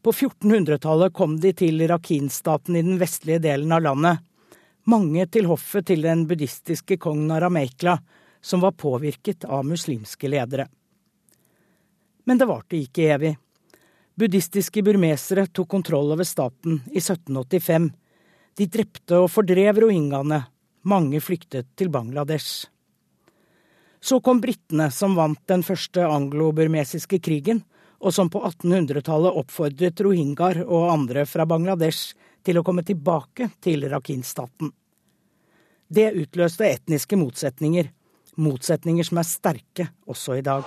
På 1400-tallet kom de til Rakhine-staten i den vestlige delen av landet. Mange til hoffet til den buddhistiske kongen Arameikla, som var påvirket av muslimske ledere. Men det varte ikke evig. Buddhistiske burmesere tok kontroll over staten i 1785. De drepte og fordrev rohingyaene. Mange flyktet til Bangladesh. Så kom britene, som vant den første anglo-burmesiske krigen, og som på 1800-tallet oppfordret rohingyaer og andre fra Bangladesh til å komme tilbake til Rakhine-staten. Det utløste etniske motsetninger, motsetninger som er sterke også i dag.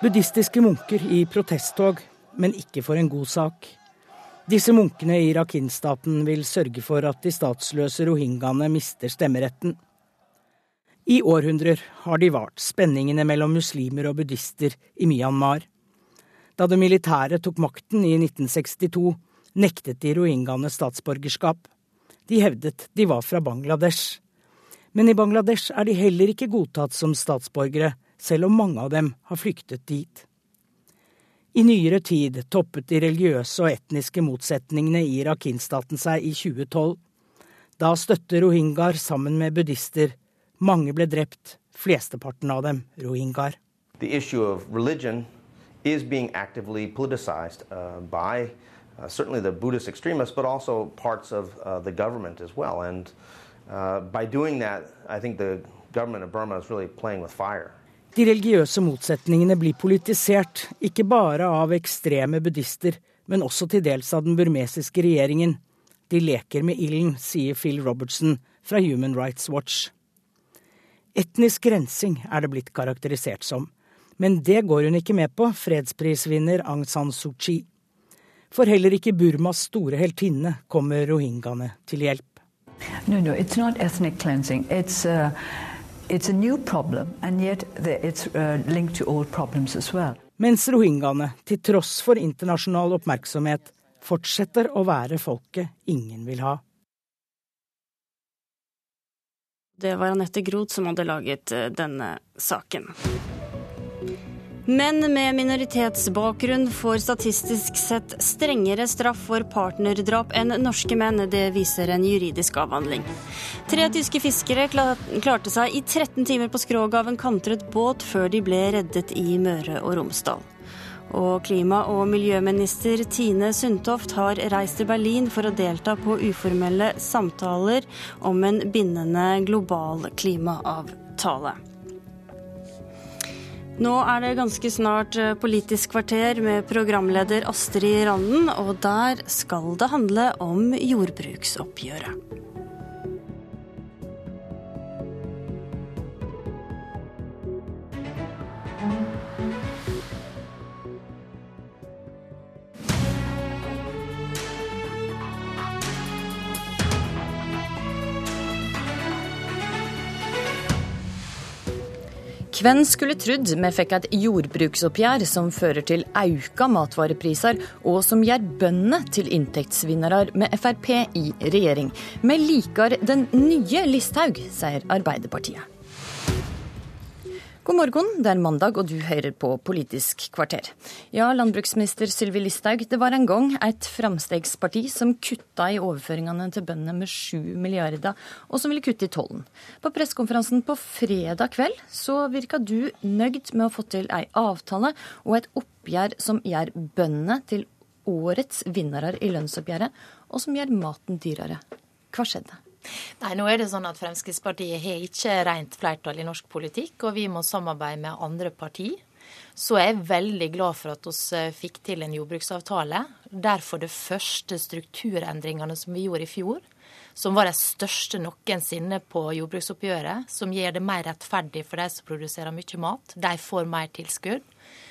Buddhistiske munker i protesttog, men ikke for en god sak. Disse munkene i Rakhine-staten vil sørge for at de statsløse rohingyaene mister stemmeretten. I århundrer har de vart, spenningene mellom muslimer og buddhister i Myanmar. Da det militære tok makten i 1962, nektet de rohingyaene statsborgerskap. De hevdet de var fra Bangladesh. Men i Bangladesh er de heller ikke godtatt som statsborgere, selv om mange av dem har flyktet dit. I nyere tid toppet de religiøse og etniske motsetningene i Rakhine-staten seg i 2012. Da støtte rohingyaer sammen med buddhister. Mange ble drept, flesteparten av dem rohingyaer. Is being actively politicized uh, by uh, certainly the Buddhist extremists, but also parts of uh, the government as well. And uh, by doing that, I think the government of Burma is really playing with fire. De religiøse motsetningene blir politisert, ikke bare av ekstreme buddhister, men også til dels av den burmesiske regjeringen. De leker med ilden, sier Phil Robertson fra Human Rights Watch. Etnisk rensing er det blitt karakterisert som, men det går hun ikke med på, fredsprisvinner Aung San Suu Kyi. For heller ikke Burmas store heltinne kommer rohingyaene til hjelp. No, no, it's not ethnic cleansing. It's, uh... It's a new problem, and yet it's uh, linked to old problems as well. Mens rohingyaene, til tross for internasjonal oppmerksomhet, fortsetter å være folket ingen vil ha. Det var Anette Groth som hadde laget eh, denne saken. Menn med minoritetsbakgrunn får statistisk sett strengere straff for partnerdrap enn norske menn. Det viser en juridisk avhandling. Tre tyske fiskere klarte seg i 13 timer på skroget av en kantret båt før de ble reddet i Møre og Romsdal. Og klima- og miljøminister Tine Sundtoft har reist til Berlin for å delta på uformelle samtaler om en bindende global klimaavtale. Nå er det ganske snart eh, Politisk kvarter med programleder Astrid Randen, og der skal det handle om jordbruksoppgjøret. Hvem skulle trodd vi fikk et jordbruksoppgjør som fører til auka matvarepriser, og som gjør bøndene til inntektsvinnere med Frp i regjering. Vi liker den nye Listhaug, sier Arbeiderpartiet. God morgen, det er mandag og du hører på Politisk kvarter. Ja, landbruksminister Sylvi Listhaug, det var en gang et framstegsparti som kutta i overføringene til bøndene med 7 milliarder, og som ville kutte i tollen. På pressekonferansen på fredag kveld så virka du nøyd med å få til ei avtale og et oppgjør som gjør bøndene til årets vinnere i lønnsoppgjøret, og som gjør maten dyrere. Hva skjedde? Nei, nå er det sånn at Fremskrittspartiet har ikke rent flertall i norsk politikk, og vi må samarbeide med andre partier. Så jeg er veldig glad for at vi eh, fikk til en jordbruksavtale. Derfor det første strukturendringene som vi gjorde i fjor, som var de største noensinne på jordbruksoppgjøret, som gjør det mer rettferdig for de som produserer mye mat. De får mer tilskudd.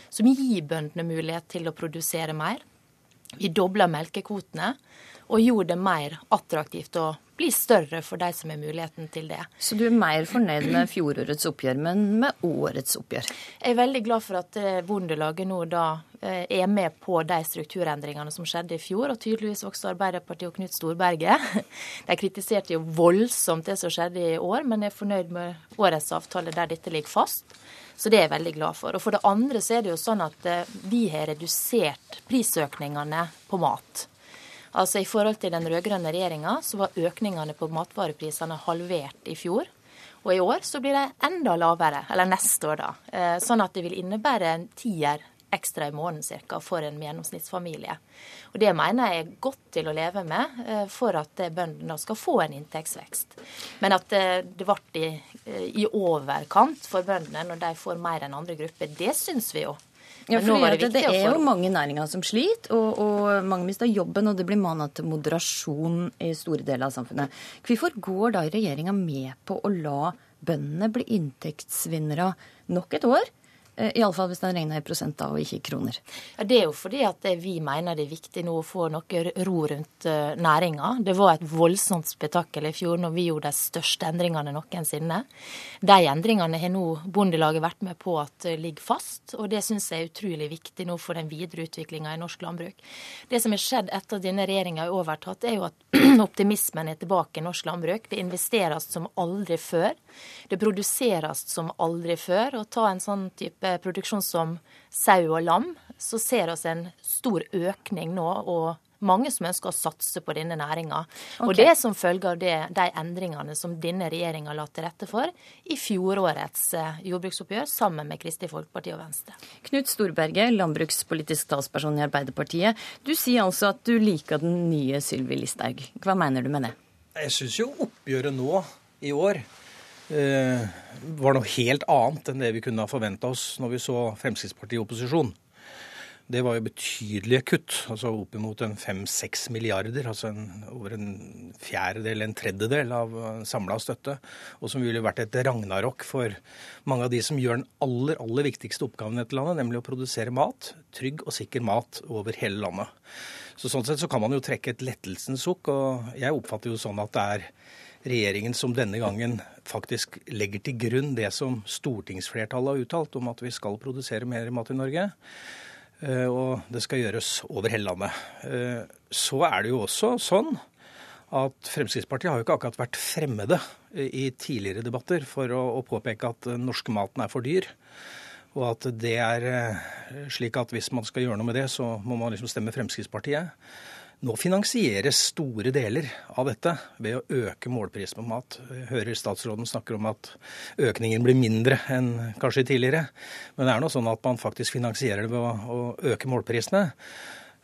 Som gir bøndene mulighet til å produsere mer. Vi dobla melkekvotene og gjorde det mer attraktivt å bli større for de som har muligheten til det. Så du er mer fornøyd med fjorårets oppgjør, men med årets oppgjør? Jeg er veldig glad for at eh, Bondelaget nå da eh, er med på de strukturendringene som skjedde i fjor, og tydeligvis også Arbeiderpartiet og Knut Storberget. <laughs> De kritiserte jo voldsomt det som skjedde i år, men er fornøyd med årets avtale der dette ligger fast. Så det er jeg veldig glad for. Og for det andre så er det jo sånn at eh, vi har redusert prisøkningene på mat. Altså I forhold til den rød-grønne regjeringa så var økningene på matvareprisene halvert i fjor. Og i år så blir det enda lavere, eller neste år, da. Eh, sånn at det vil innebære en tier ekstra i måneden cirka for en gjennomsnittsfamilie. Og Det mener jeg er godt til å leve med eh, for at bøndene skal få en inntektsvekst. Men at eh, det ble i, i overkant for bøndene når de får mer enn andre grupper, det syns vi jo ja, for det, det, er jo mange næringer som sliter, og, og mange mister jobben, og det blir mana til moderasjon i store deler av samfunnet. Hvorfor går da regjeringa med på å la bøndene bli inntektsvinnere nok et år? Eh, Iallfall hvis den regner i prosent da, og ikke i kroner. Ja, Det er jo fordi at vi mener det er viktig nå å få noe ro rundt uh, næringa. Det var et voldsomt spetakkel i fjor når vi gjorde de største endringene noensinne. De endringene har nå Bondelaget vært med på at ligger fast, og det syns jeg er utrolig viktig nå for den videre utviklinga i norsk landbruk. Det som har skjedd etter at denne regjeringa har overtatt, er jo at <clears throat> optimismen er tilbake i norsk landbruk. Det investeres som aldri før. Det produseres som aldri før. Og ta en sånn type produksjon som sau og lam, så ser vi en stor økning nå. og mange som ønsker å satse på denne næringa. Okay. Og det er som følge av det, de endringene som denne regjeringa la til rette for i fjorårets eh, jordbruksoppgjør, sammen med Kristelig Folkeparti og Venstre. Knut Storberget, landbrukspolitisk talsperson i Arbeiderpartiet. Du sier altså at du liker den nye Sylvi Listhaug. Hva mener du med det? Jeg syns jo oppgjøret nå i år Eh, var noe helt annet enn det vi kunne ha forventa oss når vi så Fremskrittspartiet i opposisjon. Det var jo betydelige kutt, altså oppimot fem-seks milliarder. Altså en, over en fjerdedel, en tredjedel av samla støtte. Og som ville vært et ragnarok for mange av de som gjør den aller, aller viktigste oppgaven i dette landet, nemlig å produsere mat. Trygg og sikker mat over hele landet. Så Sånn sett så kan man jo trekke et lettelsens sukk. Og jeg oppfatter jo sånn at det er regjeringen som denne gangen faktisk legger til grunn det som stortingsflertallet har uttalt om at vi skal produsere mer mat i Norge. Eh, og det skal gjøres over hele landet. Eh, så er det jo også sånn at Fremskrittspartiet har jo ikke akkurat vært fremmede i tidligere debatter for å påpeke at den norske maten er for dyr. Og at det er slik at hvis man skal gjøre noe med det, så må man liksom stemme Fremskrittspartiet. Nå finansieres store deler av dette ved å øke målprisen på mat. Jeg hører statsråden snakker om at økningen blir mindre enn kanskje tidligere. Men det er nå sånn at man faktisk finansierer det ved å øke målprisene.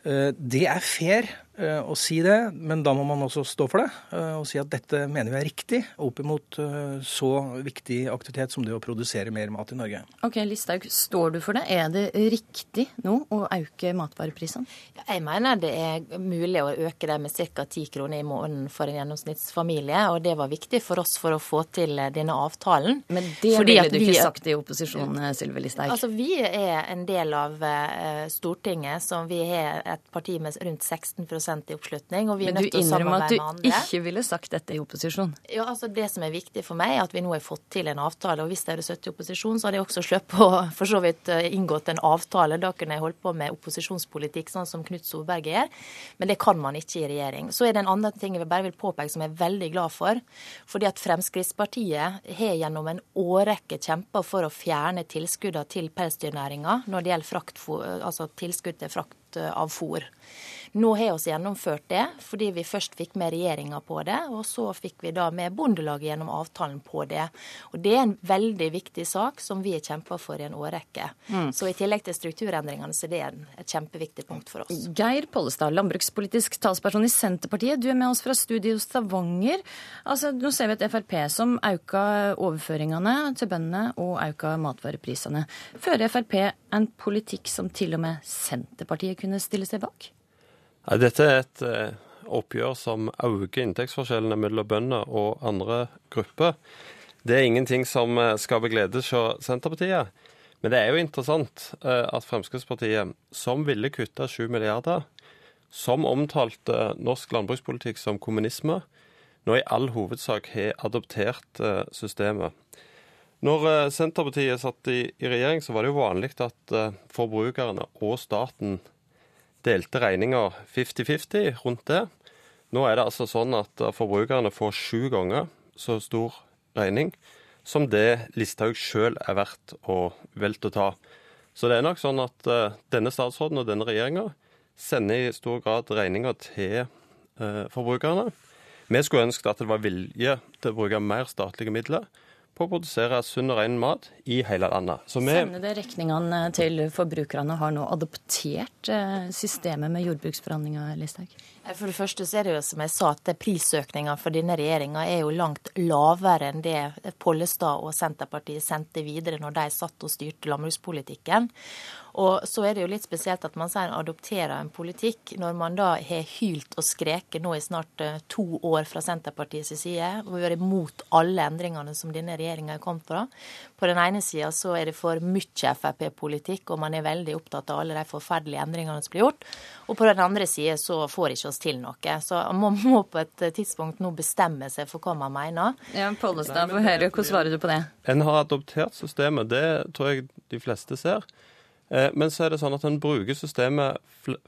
Det er fair Eh, å si det, men da må man også stå for det eh, og si at dette mener vi er riktig opp imot eh, så viktig aktivitet som det å produsere mer mat i Norge. Ok, Listhaug, står du for det? Er det riktig nå å øke matvareprisene? Jeg mener det er mulig å øke det med ca. 10 kroner i måneden for en gjennomsnittsfamilie, og det var viktig for oss for å få til denne avtalen. Men det Fordi ville du vi, ikke sagt i opposisjon, Sylvi Listhaug? Altså, vi er en del av Stortinget, som vi har et parti med rundt 16 i oppslutning. og vi er nødt til å samarbeide med andre. Men du innrømmer at du ikke ville sagt dette i opposisjon? Ja, altså Det som er viktig for meg, er at vi nå har fått til en avtale. og Hvis jeg hadde sittet i opposisjon, så hadde jeg også sluppet å for så vidt eh, inngått en avtale. Da kunne jeg holdt på med opposisjonspolitikk, sånn som Knut Solberg gjør. Men det kan man ikke i regjering. Så er det en annen ting jeg bare vil påpeke som jeg er veldig glad for. Fordi at Fremskrittspartiet har gjennom en årrekke kjempa for å fjerne tilskuddene til pelsdyrnæringa når det gjelder frakt, altså tilskudd til frakt av fôr. Nå har vi gjennomført det, fordi vi først fikk med regjeringa på det, og så fikk vi da med Bondelaget gjennom avtalen på det. Og Det er en veldig viktig sak som vi har kjempa for i en årrekke. Mm. Så i tillegg til strukturendringene, så det er et kjempeviktig punkt for oss. Geir Pollestad, landbrukspolitisk talsperson i Senterpartiet. Du er med oss fra studio Stavanger. Altså, nå ser vi et Frp som auka overføringene til bøndene og auka matvareprisene. Fører Frp en politikk som til og med Senterpartiet kunne stille seg bak? Dette er et eh, oppgjør som øker inntektsforskjellene mellom bønder og andre grupper. Det er ingenting som eh, skaper glede hos Senterpartiet. Men det er jo interessant eh, at Fremskrittspartiet, som ville kutte 7 milliarder, som omtalte norsk landbrukspolitikk som kommunisme, nå i all hovedsak har adoptert systemet. Når Senterpartiet satt i, regjering, så var det jo vanlig at forbrukerne og staten delte regninga 50-50 rundt det. Nå er det altså sånn at forbrukerne får sju ganger så stor regning som det Listhaug sjøl er verdt å velte å ta. Så det er nok sånn at uh, denne statsråden og denne regjeringa sender i stor grad regninga til uh, forbrukerne. Vi skulle ønsket at det var vilje til å bruke mer statlige midler på å produsere sunn og ren mat i hele landet. Så vi... Sender det regningene til forbrukerne har nå adoptert eh, systemet med jordbruksforhandlinger, Listhaug? For det første så er det jo som jeg sa, at prisøkninga for denne regjeringa er jo langt lavere enn det Pollestad og Senterpartiet sendte videre når de satt og styrte landbrukspolitikken. Og så er det jo litt spesielt at man sier adopterer en politikk, når man da har hylt og skreket nå i snart eh, to år fra Senterpartiets side, og vært imot alle endringene som denne regjeringa har kommet fra. På den ene sida så er det for mye Frp-politikk, og man er veldig opptatt av alle de forferdelige endringene som blir gjort. Og på den andre sida så får ikke oss til noe. Så man må på et tidspunkt nå bestemme seg for hva man mener. Ja, Pollestad, få høre. Hvordan svarer du på det? En har adoptert systemet, det tror jeg de fleste ser. Eh, men så er det sånn at en bruker systemet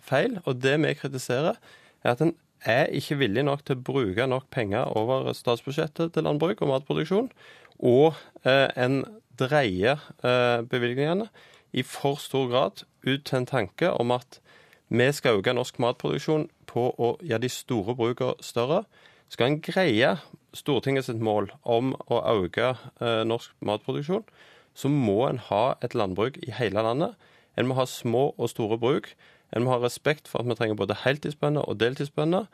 feil. Og det vi kritiserer, er at en er ikke villig nok til å bruke nok penger over statsbudsjettet til landbruk og matproduksjon. Og eh, en dreier eh, bevilgningene i for stor grad ut til en tanke om at vi skal øke norsk matproduksjon på å gjøre de store brukene større. Skal en greie Stortingets mål om å øke norsk matproduksjon, så må en ha et landbruk i hele landet en må ha små og store bruk. En må ha respekt for at vi trenger både heltidsbønder og deltidsbønder.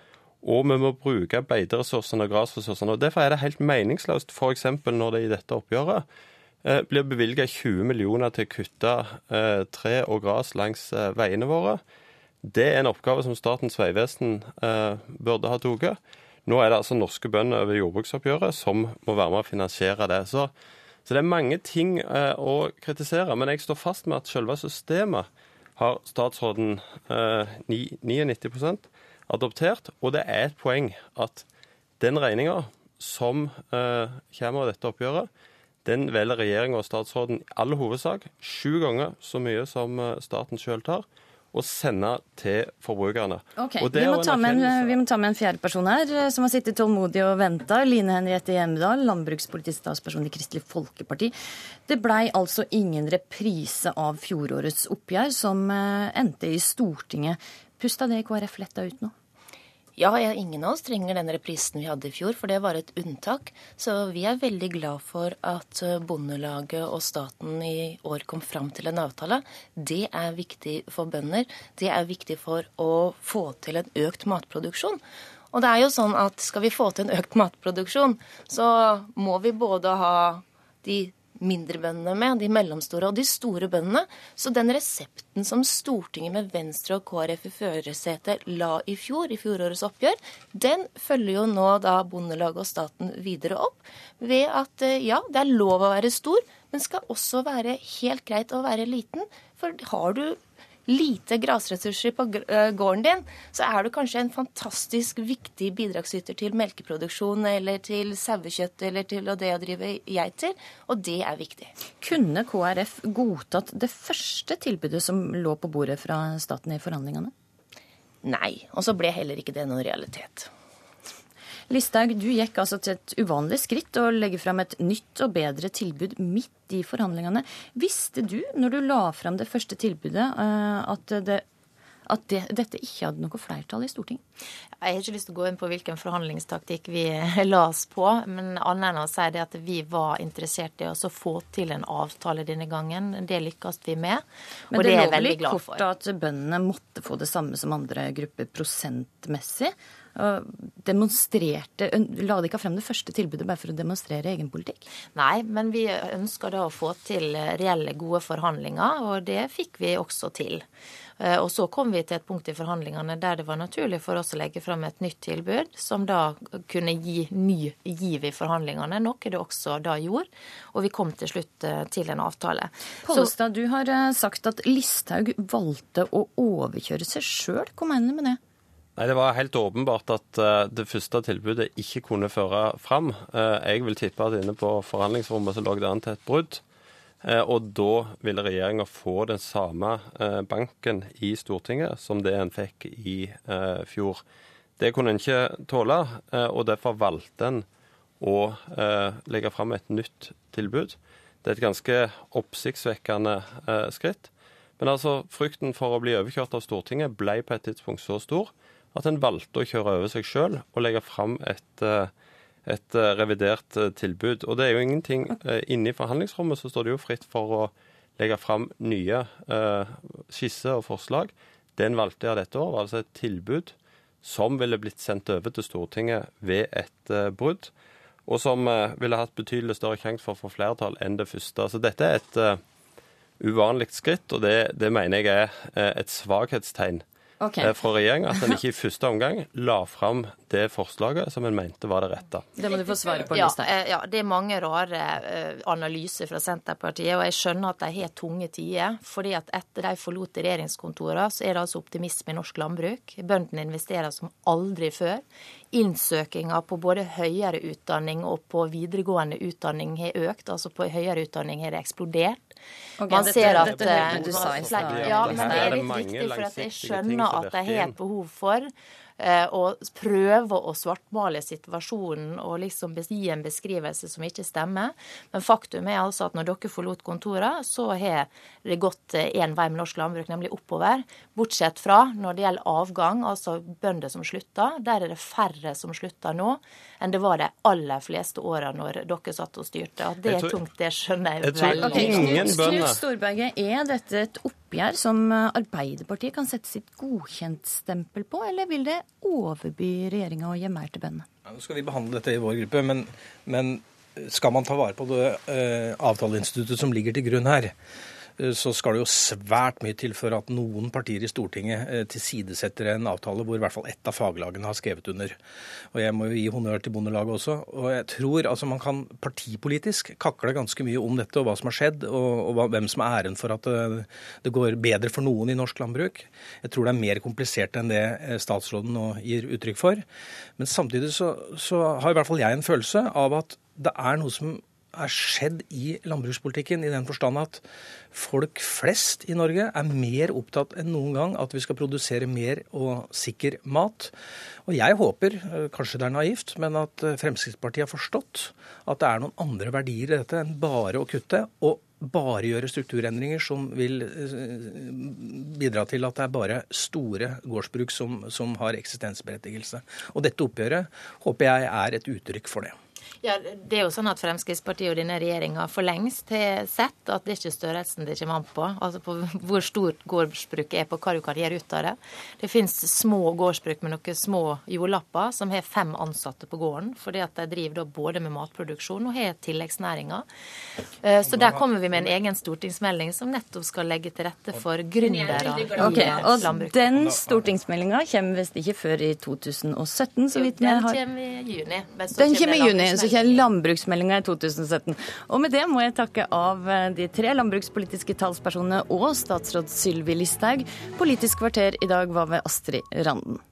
Og vi må bruke beiteressursene og grasressursene. Og Derfor er det helt meningsløst f.eks. når det i dette oppgjøret eh, blir bevilget 20 millioner til å kutte eh, tre og gras langs eh, veiene våre. Det er en oppgave som Statens vegvesen eh, burde ha tatt. Nå er det altså norske bønder over jordbruksoppgjøret som må være med å finansiere det. Så så det er mange ting eh, å kritisere. Men jeg står fast med at selve systemet har statsråden eh, 99 adoptert. Og det er et poeng at den regninga som eh, kommer av dette oppgjøret, den velger regjeringa og statsråden i all hovedsak sju ganger så mye som eh, staten sjøl tar. Å sende til forbrukerne. Ok, vi må, en, vi må, ta med en fjerde person her, eh, som har sittet tålmodig og venta. Line Henriette Hjemdal, landbrukspolitisk talsperson i Kristelig Folkeparti. Det blei altså ingen reprise av fjorårets oppgjør, som eh, endte i Stortinget. Pusta det i KrF letta ut nå? Ja, ingen av oss trenger den reprisen vi hadde i fjor, for det var et unntak. Så vi er veldig glad for at eh, Bondelaget og staten i år kom fram til en avtale. Det er viktig for bønder. Det er viktig for å få til en økt matproduksjon. Og det er jo sånn at skal vi få til en økt matproduksjon, så må vi både ha de mindre bøndene med, de mellomstore og de store bøndene. Så den resepten som Stortinget med Venstre og KrF i førersetet la i fjor, i fjorårets oppgjør, den følger jo nå da Bondelaget og staten videre opp ved at eh, ja, det er lov å være stor, men skal også være helt greit å være liten. For har du lite grasressurser på eh, gården din, så er du kanskje en fantastisk viktig bidragsyter til melkeproduksjon eller til sauekjøtt eller til det å drive geiter, og det er viktig. Kunne KrF godtatt det første tilbudet som lå på bordet fra staten i forhandlingene? Nei, og så ble heller ikke det noen realitet. Listhaug, du gikk altså til et uvanlig skritt å legge fram et nytt og bedre tilbud midt i forhandlingene. Visste du, når du la fram det første tilbudet, eh, at, det, at det, dette ikke hadde noe flertall i Stortinget? Jeg har ikke lyst til å gå inn på hvilken forhandlingstaktikk vi la oss på, men annet enn å si det at vi var interessert i å få til en avtale denne gangen. Det lykkes vi med, men og det, det er jeg veldig glad for. Men det lå litt kort at bøndene måtte få det samme som andre grupper prosentmessig demonstrerte La de ikke frem det første tilbudet bare for å demonstrere egen politikk? Nei, men vi ønsker da å få til reelle, gode forhandlinger, og det fikk vi også til. Eh, og så kom vi til et punkt i forhandlingene der det var naturlig for oss å legge fram et nytt tilbud, som da kunne gi ny giv i forhandlingene, noe det også da gjorde. Og vi kom til slutt eh, til en avtale. Pollestad, du har eh, sagt at Listhaug valgte å overkjøre seg sjøl. Hva mener du med det? Nei, Det var helt åpenbart at uh, det første tilbudet ikke kunne føre fram. Uh, jeg vil tippe at inne på forhandlingsrommet så lå det an til et brudd. Uh, og da ville regjeringa få den samme banken i Stortinget som det en fikk i fjor. Det kunne en ikke tåle, og derfor valgte en å legge fram et nytt tilbud. Det er et ganske oppsiktsvekkende skritt. Men altså, frykten for å bli overkjørt av Stortinget ble på et tidspunkt så stor at en valgte å kjøre over seg sjøl og legge fram et, eh, et, eh, revidert eh, tilbud. Og det er jo ingenting Inne i forhandlingsrommet så står det jo fritt for å legge fram nye skisser og forslag. Det en valgte av dette år, var altså et tilbud som ville blitt sendt over til Stortinget ved et brudd, og som ville hatt betydelig større sjanse for å få flertall enn det første. Så dette er et uvanlig skritt, og det, det mener jeg er et svakhetstegn okay. Eh, fra regjeringa at en ikke i første omgang la fram det forslaget som en mente var det rette. Det må du få svare på. Ja, eh, ja, det er mange rare eh, analyser fra Senterpartiet, og jeg skjønner at de har tunge tider. fordi at etter de forlot regjeringskontorene, så er det altså optimisme i norsk landbruk. Bøndene investerer som aldri før. Innsøkinga på både høyere utdanning og på videregående utdanning har økt. Altså på høyere utdanning har det eksplodert. Okay, Man dette, ser at dette, dette, Ja, men det er litt viktig, for jeg skjønner at de har et behov for Eh, og prøver å svartmale situasjonen og liksom gi en beskrivelse som ikke stemmer. Men faktum er altså at når dere forlot kontoret, så har det gått én vei med norsk landbruk, nemlig oppover. Bortsett fra når det gjelder avgang, altså bønder som slutter. Der er det færre som slutter nå enn det var de aller fleste åra når dere satt og styrte. At det er tungt, det skjønner jeg, jeg veldig godt. Knut Storberget, er dette et oppgjør som Arbeiderpartiet kan sette sitt godkjentstempel på, eller vil det overby regjeringa og mer til bøndene? Ja, nå skal vi behandle dette i vår gruppe, men, men skal man ta vare på det eh, avtaleinstituttet som ligger til grunn her, så skal det jo svært mye til for at noen partier i Stortinget eh, tilsidesetter en avtale hvor i hvert fall ett av faglagene har skrevet under. Og Jeg må jo gi honnør til Bondelaget også. Og jeg tror altså man kan partipolitisk kakle ganske mye om dette og hva som har skjedd, og, og hvem som er æren for at det, eh, det, går bedre for noen i norsk landbruk. Jeg tror det er mer komplisert enn det statsråden nå gir uttrykk for. Men samtidig så, så har i hvert fall jeg en følelse av at det er noe som er skjedd i landbrukspolitikken, i den forstand at folk flest i Norge er mer opptatt enn noen gang at vi skal produsere mer og sikker mat. Og jeg håper, eh, kanskje det er naivt, men at eh, Fremskrittspartiet har forstått at det er noen andre verdier i dette enn bare å kutte. og bare gjøre strukturendringer som vil bidra til at det er bare store gårdsbruk som, som har eksistensberettigelse. Og dette oppgjøret håper jeg er et uttrykk for det. Ja, det er jo sånn at Fremskrittspartiet og denne regjeringa for lengst har sett at det er ikke størrelsen det kommer an på. Altså på hvor stort gårdsbruket er på hva du kan gjøre ut av det. Det finnes små gårdsbruk med noen små jordlapper som har fem ansatte på gården. Fordi at de driver da både med matproduksjon og har tilleggsnæringer. Eh, så der kommer vi med en egen stortingsmelding som nettopp skal legge til rette for gründere okay, og landbruk. Den stortingsmeldinga kommer visst ikke før i 2017, så vidt vi har Den kommer i juni. Den kommer i juni, så ikke landbruksmeldinga i 2017. Og med det må jeg takke av eh, de tre landbrukspolitiske talspersonene og statsråd Sylvi Listhaug. Politisk kvarter i dag var ved Astrid Randen.